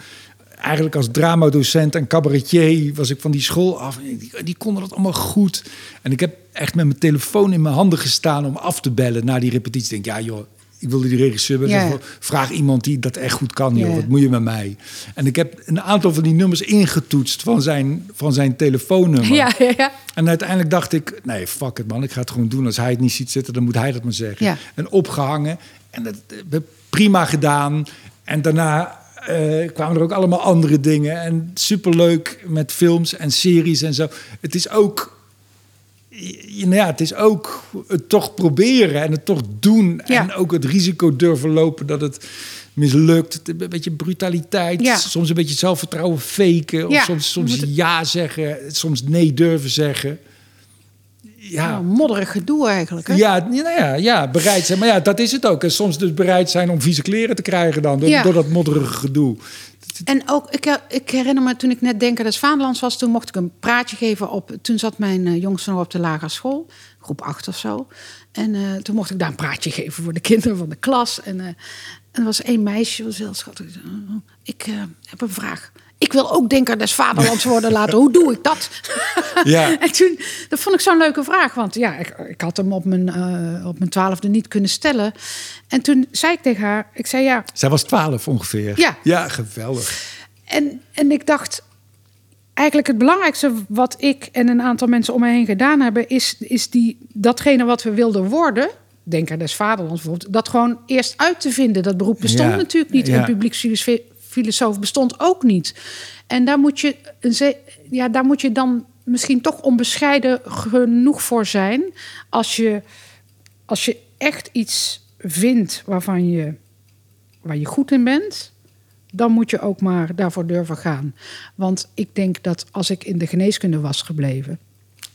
eigenlijk als dramadocent en cabaretier was ik van die school af. En Die, die konden dat allemaal goed. En ik heb echt met mijn telefoon in mijn handen gestaan om af te bellen na die repetitie. Ik denk, ja joh, ik wilde die regisseur. Vraag iemand die dat echt goed kan, joh. Wat moet je met mij? En ik heb een aantal van die nummers ingetoetst van zijn, van zijn telefoonnummer. Ja, ja, ja. En uiteindelijk dacht ik, nee, fuck it man, ik ga het gewoon doen. Als hij het niet ziet zitten, dan moet hij dat maar zeggen. Ja. En opgehangen. En dat heb ik prima gedaan. En daarna eh, kwamen er ook allemaal andere dingen. En superleuk met films en series en zo. Het is ook, ja, nou ja, het is ook het toch proberen en het toch doen. Ja. En ook het risico durven lopen dat het mislukt. Een beetje brutaliteit, Ja. soms een beetje zelfvertrouwen faken. Of Ja, soms, soms ja zeggen, soms nee durven zeggen. Ja, Nou, modderig gedoe eigenlijk. Hè? ja, nou ja, ja, bereid zijn. Maar ja, dat is het ook. En soms dus bereid zijn om vieze kleren te krijgen dan. Door, Ja. door dat modderige gedoe. En ook, ik, her- ik herinner me toen ik net Denker des Vaderlands was, toen mocht ik een praatje geven op. Toen zat mijn eh, jongste nog op de lagere school, groep 8 of zo. En eh, toen mocht ik daar een praatje geven voor de kinderen van de klas. En, eh, en er was één meisje, was heel schattig. die zei, "Oh, Ik eh, heb een vraag. Ik wil ook Denker des Vaderlands worden laten. Hoe doe ik dat? <laughs> Ja. en toen, dat vond ik zo'n leuke vraag. Want ja, ik, ik had hem op mijn, eh, op mijn twaalfde niet kunnen stellen. En toen zei ik tegen haar, ik zei ja, Zij was twaalf ongeveer. Ja. Ja, geweldig. En, en ik dacht, eigenlijk het belangrijkste wat ik en een aantal mensen om me heen gedaan hebben, is, is die, datgene wat we wilden worden. Denk aan des vaderlands bijvoorbeeld. Dat gewoon eerst uit te vinden. Dat beroep bestond Ja, natuurlijk niet. ja. En publieksfilosoof bestond ook niet. En daar moet je, ja, daar moet je dan misschien toch onbescheiden genoeg voor zijn. Als je, als je echt iets vindt waarvan je, waar je goed in bent dan moet je ook maar daarvoor durven gaan. Want ik denk dat als ik in de geneeskunde was gebleven.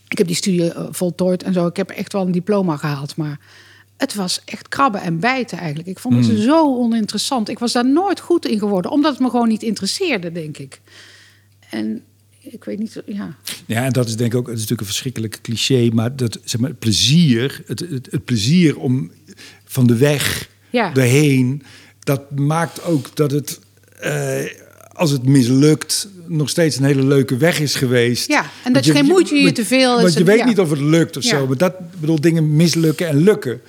Ik heb die studie eh, voltooid en zo. Ik heb echt wel een diploma gehaald. Maar het was echt krabben en bijten eigenlijk. Ik vond het zo oninteressant. Ik was daar nooit goed in geworden. Omdat het me gewoon niet interesseerde, denk ik. En ik weet niet, ja. Ja, en dat is denk ik ook, het is natuurlijk een verschrikkelijk cliché, maar dat zeg maar, het plezier, het, het, het plezier om van de weg Ja. erheen, dat maakt ook dat het, eh, als het mislukt, nog steeds een hele leuke weg is geweest. Ja, en Want dat je geen moeite je te veel is Want je weet ja. niet of het lukt of Ja. zo, maar dat bedoel dingen mislukken en lukken.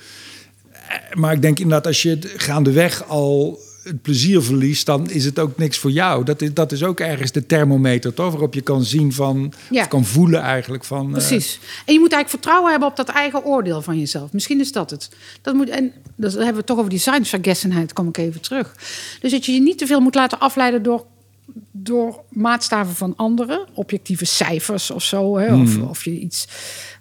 Eh, Maar ik denk inderdaad, als je het gaandeweg al het plezier verliest, dan is het ook niks voor jou. Dat is, dat is ook ergens de thermometer, toch? Waarop je kan zien van, Ja. of kan voelen eigenlijk van... eh, Precies. En je moet eigenlijk vertrouwen hebben op dat eigen oordeel van jezelf. Misschien is dat het. Dat moet, en dat hebben we toch over die science kom ik even terug. Dus dat je je niet te veel moet laten afleiden door, door maatstaven van anderen. Objectieve cijfers of zo. Hè? Of, of je iets...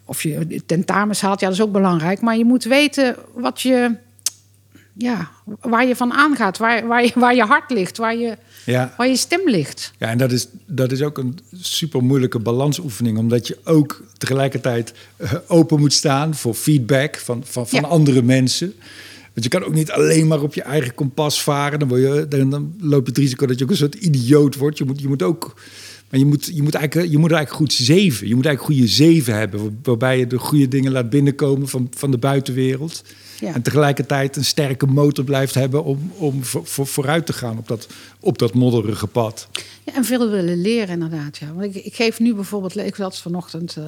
Of je tentamens haalt, ja, dat is ook belangrijk. Maar je moet weten wat je... Ja, waar je van aangaat. Waar, waar, je, waar je hart ligt. Waar je, Ja. waar je stem ligt. Ja, en dat is, dat is ook een super moeilijke balansoefening, omdat je ook tegelijkertijd eh, open moet staan voor feedback van, van, van Ja. andere mensen. Want je kan ook niet alleen maar op je eigen kompas varen. Dan, word je, dan, dan loop je het risico dat je ook een soort idioot wordt. Je moet, je moet ook. Maar je moet, je, moet eigenlijk, je moet eigenlijk goed zeven. Je moet eigenlijk goede zeven hebben. waar- Waarbij je de goede dingen laat binnenkomen van, van de buitenwereld. Ja. En tegelijkertijd een sterke motor blijft hebben om, om voor, voor, vooruit te gaan op dat, op dat modderige pad. Ja, en veel willen leren, inderdaad. Ja. Want ik, ik geef nu bijvoorbeeld, ik zat vanochtend eh,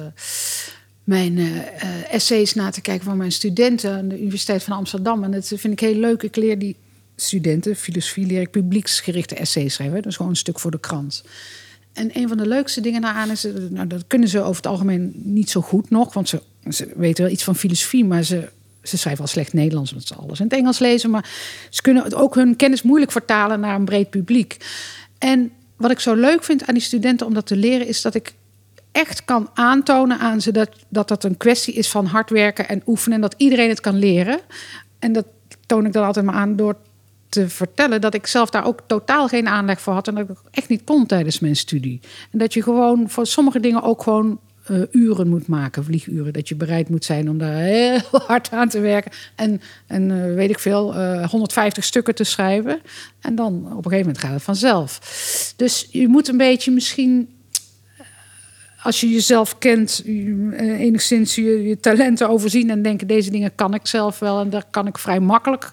mijn eh, eh, essays na te kijken van mijn studenten aan de Universiteit van Amsterdam. En dat vind ik heel leuk. Ik leer die studenten, filosofie, leer ik publieksgerichte essays schrijven. Dus gewoon een stuk voor de krant. En een van de leukste dingen daaraan is, eh, nou, dat kunnen ze over het algemeen niet zo goed nog, want ze, weten wel iets van filosofie, maar ze, ze schrijven al slecht Nederlands, omdat ze alles in het Engels lezen. Maar ze kunnen ook hun kennis moeilijk vertalen naar een breed publiek. En wat ik zo leuk vind aan die studenten om dat te leren, is dat ik echt kan aantonen aan ze dat dat, dat een kwestie is van hard werken en oefenen en dat iedereen het kan leren. En dat toon ik dan altijd maar aan door te vertellen dat ik zelf daar ook totaal geen aanleg voor had en dat ik echt niet kon tijdens mijn studie. En dat je gewoon voor sommige dingen ook gewoon eh, uren moet maken, vlieguren. Dat je bereid moet zijn om daar heel <laughs> hard aan te werken. En, en eh, weet ik veel, eh 150 stukken te schrijven. En dan op een gegeven moment gaat het vanzelf. Dus je moet een beetje misschien als je jezelf kent, eh, enigszins je, je talenten overzien en denken: deze dingen kan ik zelf wel en daar kan ik vrij makkelijk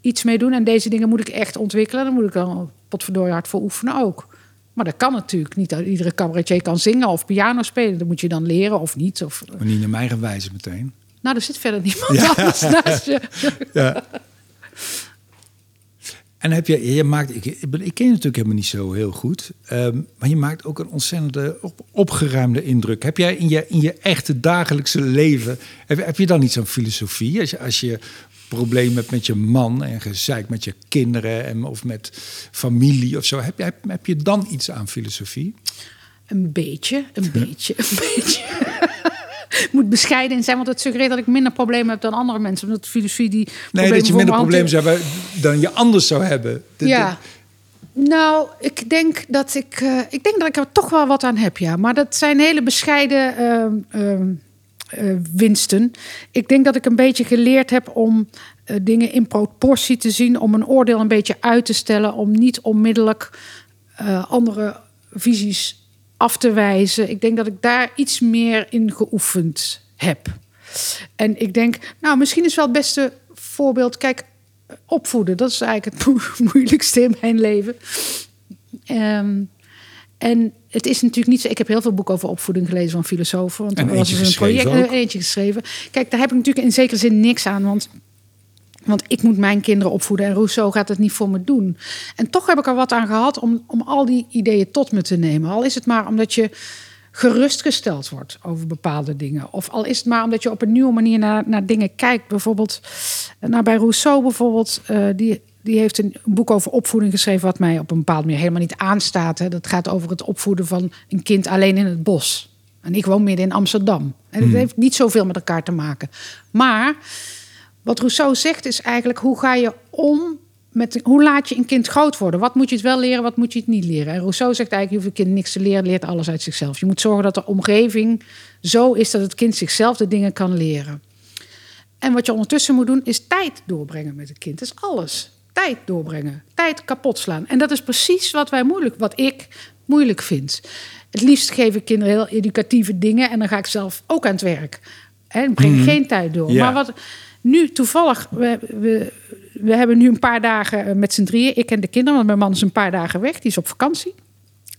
iets mee doen. En deze dingen moet ik echt ontwikkelen. Dan moet ik dan potverdorie hard voor oefenen ook. Maar dat kan natuurlijk niet. Iedere cabaretier kan zingen of piano spelen. Dat moet je dan leren of niet. Of, Maar niet naar mijn eigen wijze meteen. nou, er zit verder niemand anders naast je. Ja. En heb je, je maakt, ik, ik ben- ik ken je natuurlijk helemaal niet zo heel goed, ehm, maar je maakt ook een ontzettende op, opgeruimde indruk. Heb jij in je, in je echte dagelijkse leven, heb, heb je dan niet zo'n filosofie? Als je, als je problemen hebt met je man en gezeik met je kinderen en, of met familie of zo, heb, je- heb, heb je dan iets aan filosofie? Een beetje, een beetje, een beetje. <laughs> Moet bescheiden in zijn, want het suggereert dat ik minder problemen heb dan andere mensen. Omdat de filosofie die. Nee, dat je minder me problemen zou hebben dan je anders zou hebben. De- Ja. Nou, ik denk dat ik, eh, ik denk dat ik er toch wel wat aan heb, ja. Maar dat zijn hele bescheiden ehm, ehm, eh, winsten. Ik denk dat ik een beetje geleerd heb om eh, dingen in proportie te zien, om een oordeel een beetje uit te stellen, om niet onmiddellijk andere visies af te wijzen. Ik denk dat ik daar iets meer in geoefend heb. En ik denk, nou, misschien is wel het beste voorbeeld. Kijk, opvoeden, dat is eigenlijk het <laughs> mo- moeilijkste in mijn leven. Ehm, en het is natuurlijk niet zo. Ik heb heel veel boeken over opvoeding gelezen van filosofen. Want er was dus een project, eh, eentje geschreven. Kijk, daar heb ik natuurlijk in zekere zin niks aan. Want want ik moet mijn kinderen opvoeden en Rousseau gaat het niet voor me doen. En toch heb ik er wat aan gehad om, om al die ideeën tot me te nemen. Al is het maar omdat je gerustgesteld wordt over bepaalde dingen. Of al is het maar omdat je op een nieuwe manier naar, naar dingen kijkt. Bijvoorbeeld, eh, nou bij Rousseau bijvoorbeeld, eh, die, die heeft een boek over opvoeding geschreven... wat mij op een bepaalde manier helemaal niet aanstaat. Hè. Dat gaat over het opvoeden van een kind alleen in het bos. En ik woon midden in Amsterdam. En dat heeft niet zoveel met elkaar te maken. Maar wat Rousseau zegt is eigenlijk hoe ga je om met hoe laat je een kind groot worden? Wat moet je het wel leren, wat moet je het niet leren? En Rousseau zegt eigenlijk je hoeft een kind niks te leren, leert alles uit zichzelf. Je moet zorgen dat de omgeving zo is dat het kind zichzelf de dingen kan leren. En wat je ondertussen moet doen is tijd doorbrengen met het kind. Dat is alles. Tijd doorbrengen, tijd kapot slaan. En dat is precies wat wij moeilijk, wat ik moeilijk vind. Het liefst geef ik kinderen heel educatieve dingen en dan ga ik zelf ook aan het werk. En breng ik geen tijd door. Ja. Maar wat nu toevallig, we, we, we hebben nu een paar dagen eh, met z'n drieën, ik en de kinderen, want mijn man is een paar dagen weg, die is op vakantie.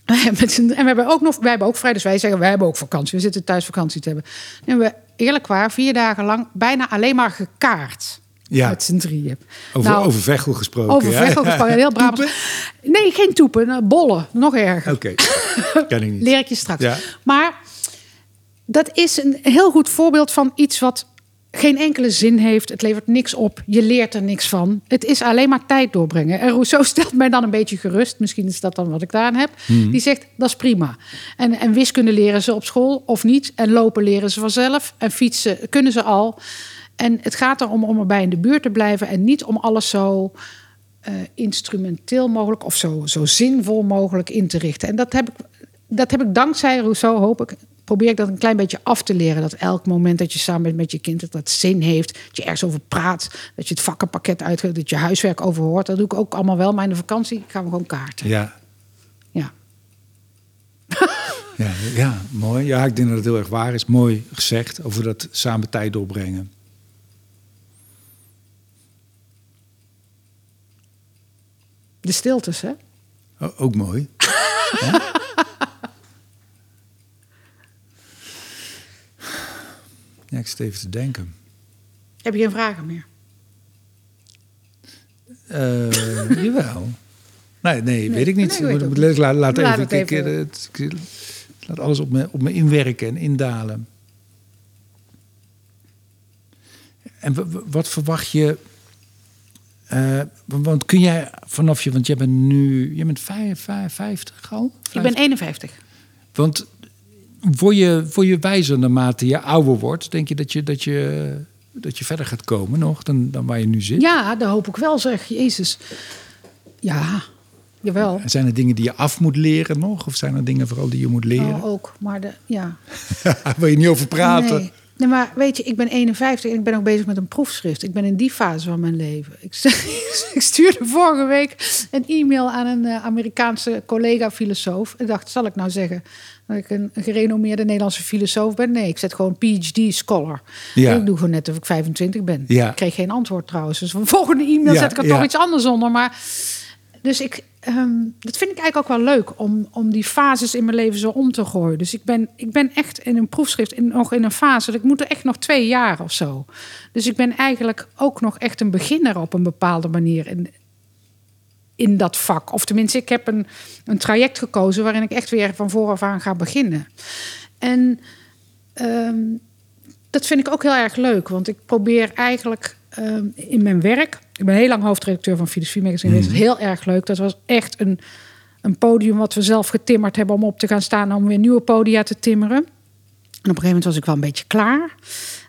<laughs> En we hebben ook nog, wij hebben ook vrij, dus wij zeggen wij hebben ook vakantie. We zitten thuis vakantie te hebben. Hebben we eerlijk waar vier dagen lang bijna alleen maar gekaart. Ja. Met z'n drieën. Over, Nou, over Veghel gesproken. over ja? Veghel gesproken, heel Brabants. Nee, geen toepen, nou, bollen, nog erger. Oké, ken ik niet. <laughs> Leer ik je straks. Ja. Maar dat is een heel goed voorbeeld van iets wat geen enkele zin heeft. Het levert niks op. Je leert er niks van. Het is alleen maar tijd doorbrengen. En Rousseau <laughs> stelt mij dan een beetje gerust. Misschien is dat dan wat ik daaraan heb. Mhm. Die zegt, dat is prima. En, en wiskunde leren ze op school of niet. En lopen leren ze vanzelf. En fietsen kunnen ze al. En het gaat erom om erbij in de buurt te blijven. En niet om alles zo eh, instrumenteel mogelijk... of zo, zo zinvol mogelijk in te richten. En dat heb ik, dat heb ik dankzij Rousseau, hoop ik... probeer ik dat een klein beetje af te leren. Dat elk moment dat je samen bent met je kind... dat dat zin heeft, dat je ergens over praat... dat je het vakkenpakket uitgeeft, dat je huiswerk overhoort. Dat doe ik ook allemaal wel. Maar in de vakantie gaan we gewoon kaarten. Ja. Ja. <laughs> Ja, ja, mooi. Ja, ik denk dat het heel erg waar is. Mooi gezegd over dat samen tijd doorbrengen. De stiltes, hè? O- ook mooi. <laughs> Ja? Ja, ik zit even te denken. Heb je geen vragen meer? Eh, <laughs> jawel. Nee, nee, weet ik niet. nee, Ik moet- ook laat, even, het ik- even. ik- het- ik- laat alles op me, op me inwerken en indalen. En wat verwacht je? eh, want kun jij vanaf je, want jij bent nu, je bent vijf, vijf, 50 al? Ik ben 51. Want word je, word je wijzer naarmate je ouder wordt? Denk je dat je, dat je, dat je verder gaat komen nog dan, dan waar je nu zit? Ja, dat hoop ik wel, zeg. Jezus. Ja, jawel. Zijn er dingen die je af moet leren nog? Of zijn er dingen vooral die je moet leren? Oh, ook, maar de, ja. <laughs> Wil je niet over praten? Nee. Nee, maar weet je, ik ben 51 en ik ben ook bezig met een proefschrift. Ik ben in die fase van mijn leven. Ik, <laughs> ik stuurde vorige week een e-mail aan een eh, Amerikaanse collega-filosoof. Ik dacht, zal ik nou zeggen dat ik een, gerenommeerde Nederlandse filosoof ben? Nee, ik zet gewoon PhD-scholar. Ja. Ik doe gewoon net of ik 25 ben. Ja. Ik kreeg geen antwoord trouwens. Dus voor de volgende e-mail Ja, zet ik er toch iets anders onder. Maar dus ik, ehm, dat vind ik eigenlijk ook wel leuk om, om die fases in mijn leven zo om te gooien. Dus ik ben, ik ben echt in een proefschrift in, nog in een fase. Ik moet er echt nog twee jaar of zo. Dus ik ben eigenlijk ook nog echt een beginner op een bepaalde manier. En in dat vak. Of tenminste, ik heb een, een traject gekozen waarin ik echt weer van vooraf aan ga beginnen. En ehm, dat vind ik ook heel erg leuk, want ik probeer eigenlijk ehm, in mijn werk. Ik ben heel lang hoofdredacteur van Filosofie Magazine. Dat is heel erg leuk. Dat was echt een, een podium wat we zelf getimmerd hebben om op te gaan staan, om weer nieuwe podia te timmeren. En op een gegeven moment was ik wel een beetje klaar.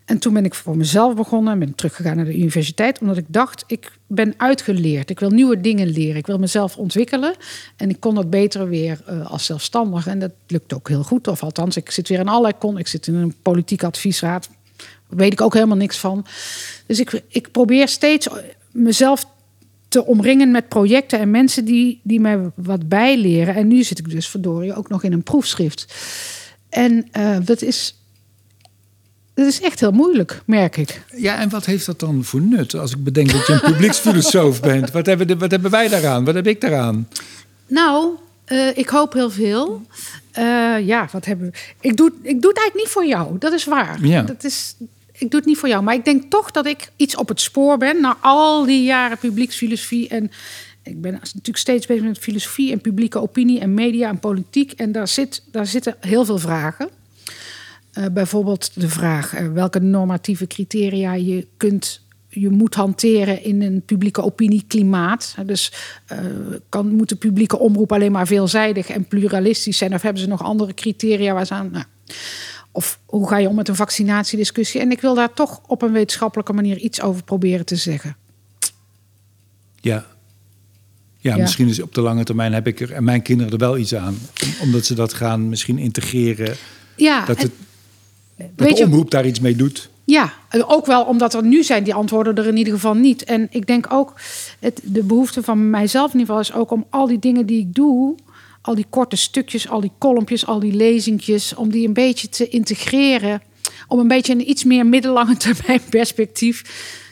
En toen ben ik voor mezelf begonnen en ben teruggegaan naar de universiteit. Omdat ik dacht, ik ben uitgeleerd. Ik wil nieuwe dingen leren. Ik wil mezelf ontwikkelen. En ik kon dat beter weer uh, als zelfstandig. En dat lukt ook heel goed. Of althans, ik zit weer in allerlei kon. Ik zit in een politiek adviesraad. Weet ik ook helemaal niks van. Dus ik, ik probeer steeds mezelf te omringen met projecten en mensen die, die mij wat bijleren. En nu zit ik dus verdorie ook nog in een proefschrift. En uh, dat is dat is echt heel moeilijk, merk ik. Ja, en wat heeft dat dan voor nut? Als ik bedenk dat je een publieksfilosoof <laughs> bent. Wat hebben, de, wat hebben wij daaraan? Wat heb ik daaraan? Nou, uh, ik hoop heel veel. Uh, ja, wat hebben we? Ik doe, ik doe het eigenlijk niet voor jou. Dat is waar. Ja. Dat is, ik doe het niet voor jou. Maar ik denk toch dat ik iets op het spoor ben. Na al die jaren publieksfilosofie. En ik ben natuurlijk steeds bezig met filosofie en publieke opinie en media en politiek. En daar, zit, daar zitten heel veel vragen. Uh, bijvoorbeeld de vraag uh, welke normatieve criteria je kunt je moet hanteren in een publieke opinieklimaat. Dus uh, kan, moet de publieke omroep alleen maar veelzijdig en pluralistisch zijn? Of hebben ze nog andere criteria waar ze aan. Nou, of hoe ga je om met een vaccinatiediscussie? En ik wil daar toch op een wetenschappelijke manier iets over proberen te zeggen. Ja. Ja, ja. misschien is op de lange termijn heb ik er en mijn kinderen er wel iets aan. Omdat ze dat gaan misschien integreren. Ja, dat het, dat de omroep daar iets mee doet. Ja, ook wel omdat er nu zijn die antwoorden er in ieder geval niet. En ik denk ook, het, de behoefte van mijzelf in ieder geval is ook om al die dingen die ik doe, al die korte stukjes, al die kolompjes, al die lezingjes, om die een beetje te integreren. Om een beetje een iets meer middellange <laughs> termijn perspectief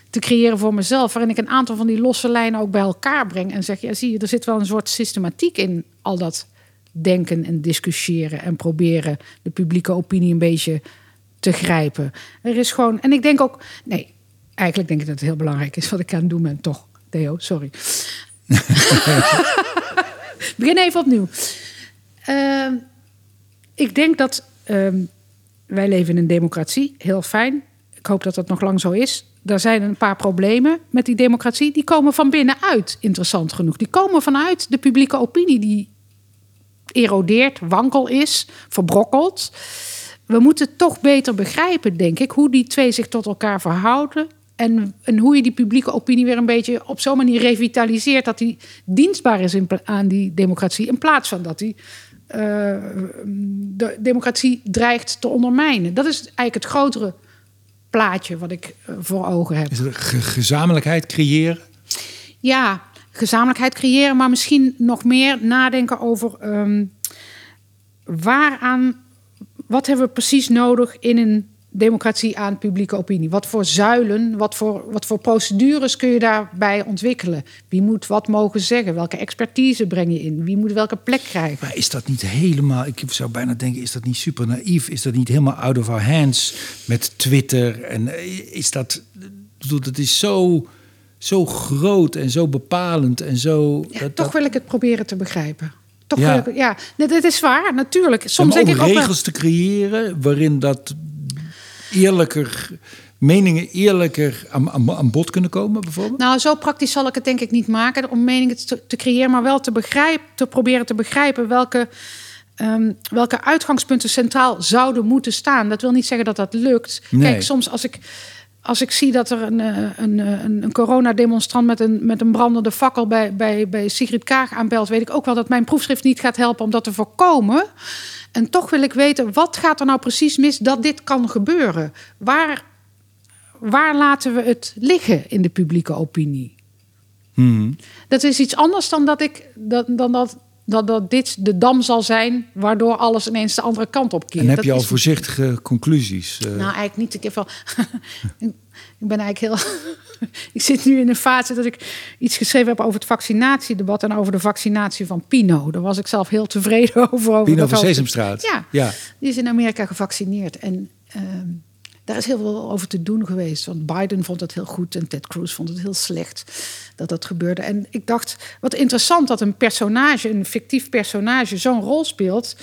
te creëren voor mezelf. Waarin ik een aantal van die losse lijnen ook bij elkaar breng. En zeg, ja, zie je, er zit wel een soort systematiek in al dat denken en discussiëren en proberen de publieke opinie een beetje te grijpen. Er is gewoon, en ik denk ook, nee, eigenlijk denk ik dat het heel belangrijk is wat ik aan het doen ben, toch, Theo, sorry. <laughs> Begin even opnieuw. Uh, ik denk dat uh, wij leven in een democratie, heel fijn. Ik hoop dat dat nog lang zo is. Er zijn een paar problemen met die democratie. Die komen van binnenuit, interessant genoeg. Die komen vanuit de publieke opinie, die erodeert, wankel is, verbrokkeld we moeten toch beter begrijpen, denk ik, hoe die twee zich tot elkaar verhouden. En, en hoe je die publieke opinie weer een beetje op zo'n manier revitaliseert dat die dienstbaar is in, aan die democratie. In plaats van dat die uh, de democratie dreigt te ondermijnen. Dat is eigenlijk het grotere plaatje wat ik uh, voor ogen heb. Is er gezamenlijkheid creëren? Ja, gezamenlijkheid creëren, maar misschien nog meer nadenken over um, waaraan wat hebben we precies nodig in een democratie aan publieke opinie? Wat voor zuilen, wat voor, wat voor procedures kun je daarbij ontwikkelen? Wie moet wat mogen zeggen? Welke expertise breng je in? Wie moet welke plek krijgen? Maar is dat niet helemaal, ik zou bijna denken, is dat niet super naïef? Is dat niet helemaal out of our hands met Twitter? En eh, is dat, dat is zo, zo groot en zo bepalend en zo... Ja, dat, toch dat... wil ik het proberen te begrijpen. Toch ja. Ik, ja, dat is waar, natuurlijk. Soms denk ik ook regels te creëren waarin dat eerlijker meningen eerlijker aan, aan, aan, bod kunnen komen, bijvoorbeeld? Nou, zo praktisch zal ik het denk ik niet maken om meningen te, te creëren, maar wel te, begrijpen, te proberen te begrijpen welke, um, welke uitgangspunten centraal zouden moeten staan. Dat wil niet zeggen dat dat lukt. Nee. Kijk, soms als ik als ik zie dat er een, een, een, een coronademonstrant met een, met een brandende fakkel bij, bij, bij Sigrid Kaag aanbelt, weet ik ook wel dat mijn proefschrift niet gaat helpen om dat te voorkomen. En toch wil ik weten, wat gaat er nou precies mis dat dit kan gebeuren? Waar, waar laten we het liggen in de publieke opinie? Hmm. Dat is iets anders dan dat ik dan, dan dat dat, dat dit de dam zal zijn waardoor alles ineens de andere kant op keert. En heb dat je al voorzichtige conclusies? Nou, eigenlijk niet. Ik heb wel. <laughs> ik ben eigenlijk heel. <laughs> ik zit nu in een fase dat ik iets geschreven heb over het vaccinatiedebat en over de vaccinatie van Pino. Daar was ik zelf heel tevreden <laughs> over. over Pino van Sesamstraat. Ja, ja, die is in Amerika gevaccineerd. En uh, daar is heel veel over te doen geweest. Want Biden vond het heel goed en Ted Cruz vond het heel slecht dat dat gebeurde. En ik dacht, wat interessant dat een personage, een fictief personage, zo'n rol speelt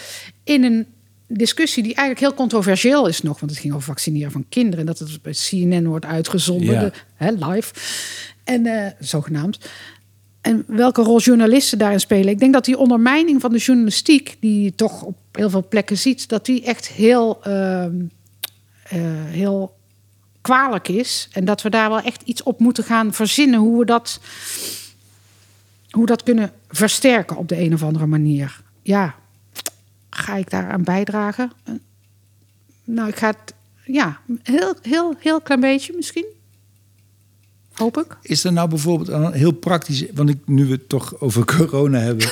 in een discussie die eigenlijk heel controversieel is nog. Want het ging over vaccineren van kinderen. En dat het bij CNN wordt uitgezonden, Ja. de- hè, live. En eh, zogenaamd. En welke rol journalisten daarin spelen. Ik denk dat die ondermijning van de journalistiek, die je toch op heel veel plekken ziet, dat die echt heel, ehm, eh, heel kwalijk is. En dat we daar wel echt iets op moeten gaan verzinnen hoe we dat, hoe dat kunnen versterken op de een of andere manier. Ja, ga ik daaraan bijdragen? Eh, Nou, ik ga het, ja, heel, heel, heel klein beetje misschien. Hoop ik. Is er nou bijvoorbeeld een heel praktisch, want ik, nu we het toch over <laughs> corona hebben,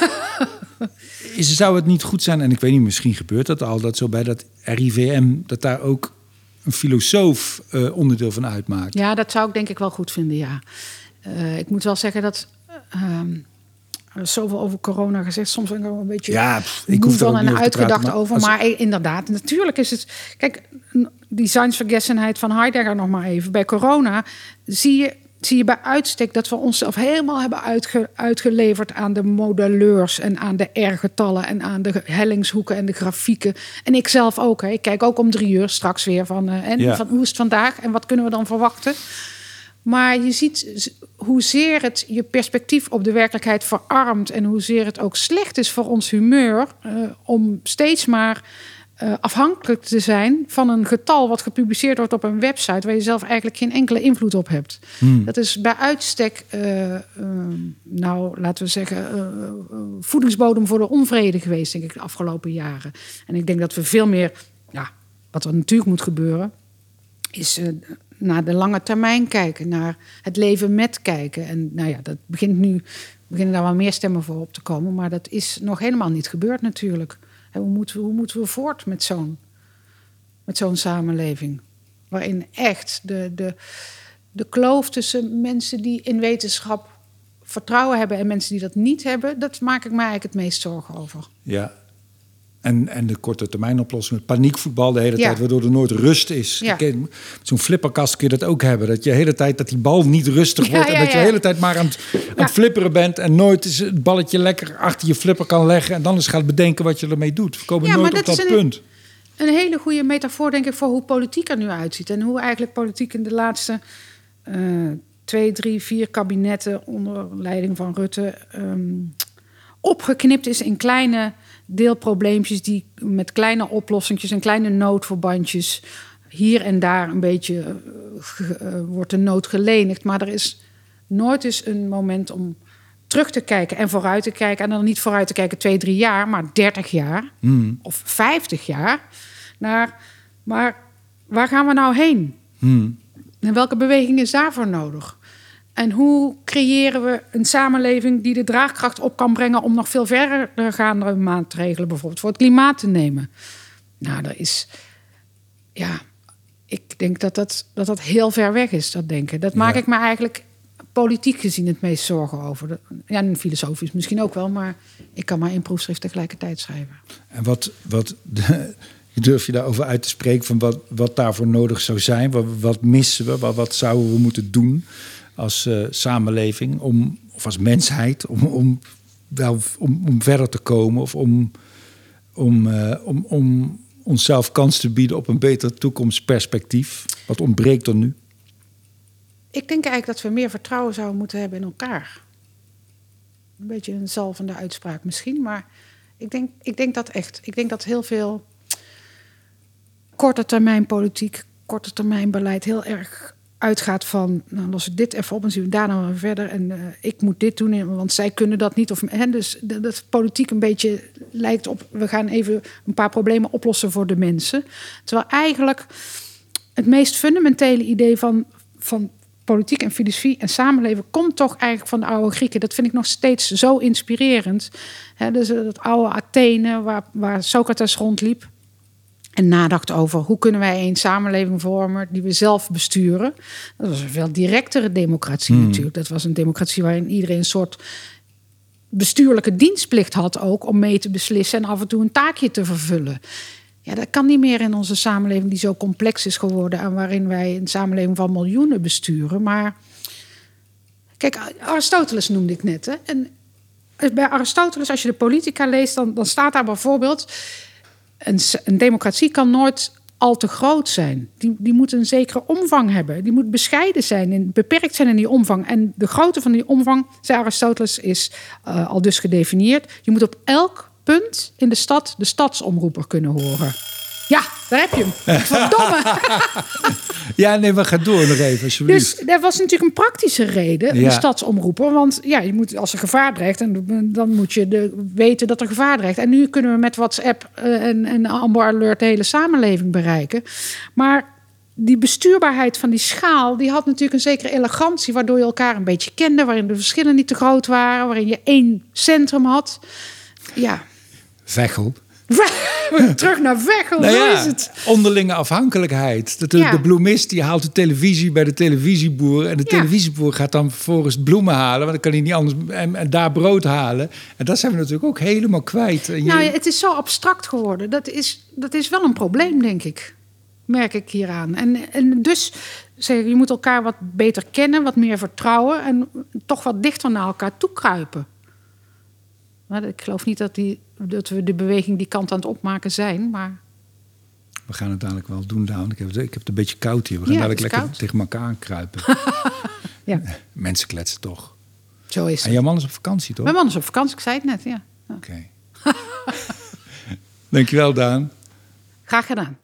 <laughs> is, zou het niet goed zijn, en ik weet niet, misschien gebeurt dat al, dat zo bij dat RIVM, dat daar ook een filosoof eh, onderdeel van uitmaakt. Ja, dat zou ik denk ik wel goed vinden, ja. Eh, ik moet wel zeggen dat... ehm, er is zoveel over corona gezegd. Soms ben ik er wel een beetje Ja, pff, ik hoef niet en praten, uitgedacht maar over. als- Maar inderdaad, natuurlijk is het... Kijk, die zijnsvergessenheid van Heidegger nog maar even. Bij corona zie je, zie je bij uitstek dat we onszelf helemaal hebben uitge- uitgeleverd... aan de modelleurs en aan de R-getallen... en aan de hellingshoeken en de grafieken. En ik zelf ook. Hè. Ik kijk ook om drie uur straks weer van... eh, en Ja. van hoe is het vandaag en wat kunnen we dan verwachten... Maar je ziet hoezeer het je perspectief op de werkelijkheid verarmt en hoezeer het ook slecht is voor ons humeur eh, om steeds maar eh, afhankelijk te zijn van een getal wat gepubliceerd wordt op een website waar je zelf eigenlijk geen enkele invloed op hebt. Dat is bij uitstek, eh, eh, nou laten we zeggen, voedingsbodem voor de onvrede geweest, denk ik, de afgelopen jaren. En ik denk dat we veel meer, ja, wat er natuurlijk moet gebeuren, is naar de lange termijn kijken, naar het leven met kijken. En nou ja, dat begint nu, beginnen daar wel meer stemmen voor op te komen, maar dat is nog helemaal niet gebeurd natuurlijk. Hoe, moeten we, hoe moeten we voort met zo'n, met zo'n samenleving? Waarin echt de, de, de kloof tussen mensen die in wetenschap vertrouwen hebben en mensen die dat niet hebben, dat maak ik me eigenlijk het meest zorgen over. Ja. En, en de korte termijn oplossing, paniekvoetbal de hele Ja. tijd, waardoor er nooit rust is. Ja. Zo'n flipperkast kun je dat ook hebben. Dat je de hele tijd dat die bal niet rustig Ja, wordt. En dat je de hele tijd maar aan het, aan het flipperen bent. En nooit het balletje lekker achter je flipper kan leggen. En dan eens gaat bedenken wat je ermee doet. We komen nooit op dat dat een- punt. Een hele goede metafoor, denk ik, voor hoe politiek er nu uitziet. En hoe eigenlijk politiek in de laatste eh, twee, drie, vier kabinetten onder leiding van Rutte ehm, opgeknipt is in kleine deelprobleempjes die met kleine oplossingjes en kleine noodverbandjes hier en daar een beetje eh, ge- eh, wordt de nood gelenigd. Maar er is nooit eens een moment om terug te kijken en vooruit te kijken. En dan niet vooruit te kijken twee, drie jaar, maar 30 jaar Hmm. of 50 jaar. Naar, maar waar gaan we nou heen? Hmm. En welke beweging is daarvoor nodig? En hoe creëren we een samenleving die de draagkracht op kan brengen om nog veel verdergaande maatregelen, bijvoorbeeld voor het klimaat te nemen? Nou, dat is. Ja, ik denk dat dat, dat, dat heel ver weg is, dat denken. Dat maak Ja. ik me eigenlijk politiek gezien het meest zorgen over. Ja, en filosofisch misschien ook wel, maar ik kan maar in proefschrift tegelijkertijd schrijven. En wat, wat de, <laughs> durf je daarover uit te spreken van wat, wat daarvoor nodig zou zijn? Wat, wat missen we? Wat, wat zouden we moeten doen als eh, samenleving om, of als mensheid om, om, wel, om, om verder te komen of om, om, eh, om, om onszelf kans te bieden op een beter toekomstperspectief? Wat ontbreekt er nu? Ik denk eigenlijk dat we meer vertrouwen zouden moeten hebben in elkaar. Een beetje een zalvende uitspraak misschien, maar ik denk, ik denk dat echt. Ik denk dat heel veel korte termijn politiek, korte termijn beleid heel erg uitgaat van, nou los ik dit even op en zien we daarna weer verder en eh, ik moet dit doen, want zij kunnen dat niet. Of, hè, dus dat, politiek een beetje lijkt op, we gaan even een paar problemen oplossen voor de mensen. Terwijl eigenlijk het meest fundamentele idee van, van politiek en filosofie en samenleven komt toch eigenlijk van de oude Grieken. Dat vind ik nog steeds zo inspirerend. Dus dat oude Athene, waar, waar Socrates rondliep. En nadacht over hoe kunnen wij een samenleving vormen die we zelf besturen. Dat was een veel directere democratie natuurlijk. Dat was een democratie waarin iedereen een soort bestuurlijke dienstplicht had ook om mee te beslissen en af en toe een taakje te vervullen. Ja, dat kan niet meer in onze samenleving die zo complex is geworden en waarin wij een samenleving van miljoenen besturen. Maar kijk, Aristoteles noemde ik net. Hè? En bij Aristoteles, als je de Politica leest, dan, dan staat daar bijvoorbeeld: een, een democratie kan nooit al te groot zijn. Die, die moet een zekere omvang hebben. Die moet bescheiden zijn, en beperkt zijn in die omvang. En de grootte van die omvang, zei Aristoteles, is uh, al dus gedefinieerd. Je moet op elk punt in de stad de stadsomroeper kunnen horen. Ja, daar heb je hem. Verdomme. <laughs> ja, nee, we gaan door nog even, alsjeblieft. Dus dat was natuurlijk een praktische reden, ja. de stadsomroeper. Want ja, je moet, als er gevaar dreigt, en dan moet je de, weten dat er gevaar dreigt. En nu kunnen we met WhatsApp uh, en, en Amber Alert de hele samenleving bereiken. Maar die bestuurbaarheid van die schaal, die had natuurlijk een zekere elegantie, waardoor je elkaar een beetje kende, waarin de verschillen niet te groot waren, waarin je één centrum had. Ja. Vechel. <laughs> Terug naar Vechel, nou ja, is het? Onderlinge afhankelijkheid. De, de, Ja. de bloemist die haalt de televisie bij de televisieboer. En de Ja. televisieboer gaat dan vervolgens bloemen halen. Want dan kan hij niet anders. En, en daar brood halen. En dat zijn we natuurlijk ook helemaal kwijt. En je- Nou, het is zo abstract geworden. Dat is, dat is wel een probleem, denk ik. Merk ik hieraan. En, en dus zeg ik, je moet elkaar wat beter kennen, wat meer vertrouwen en toch wat dichter naar elkaar toe kruipen. Maar ik geloof niet dat, die, dat we de beweging die kant aan het opmaken zijn, maar We gaan het dadelijk wel doen, Daan. Ik heb, het- ik heb het een beetje koud hier. We gaan Ja, dadelijk lekker koud. tegen elkaar aankruipen. <laughs> ja, Mensen kletsen toch. zo is En het. jouw man is op vakantie, toch? Mijn man is op vakantie, ik zei het net, ja. Oké. <laughs> Dankjewel, Daan. Graag gedaan.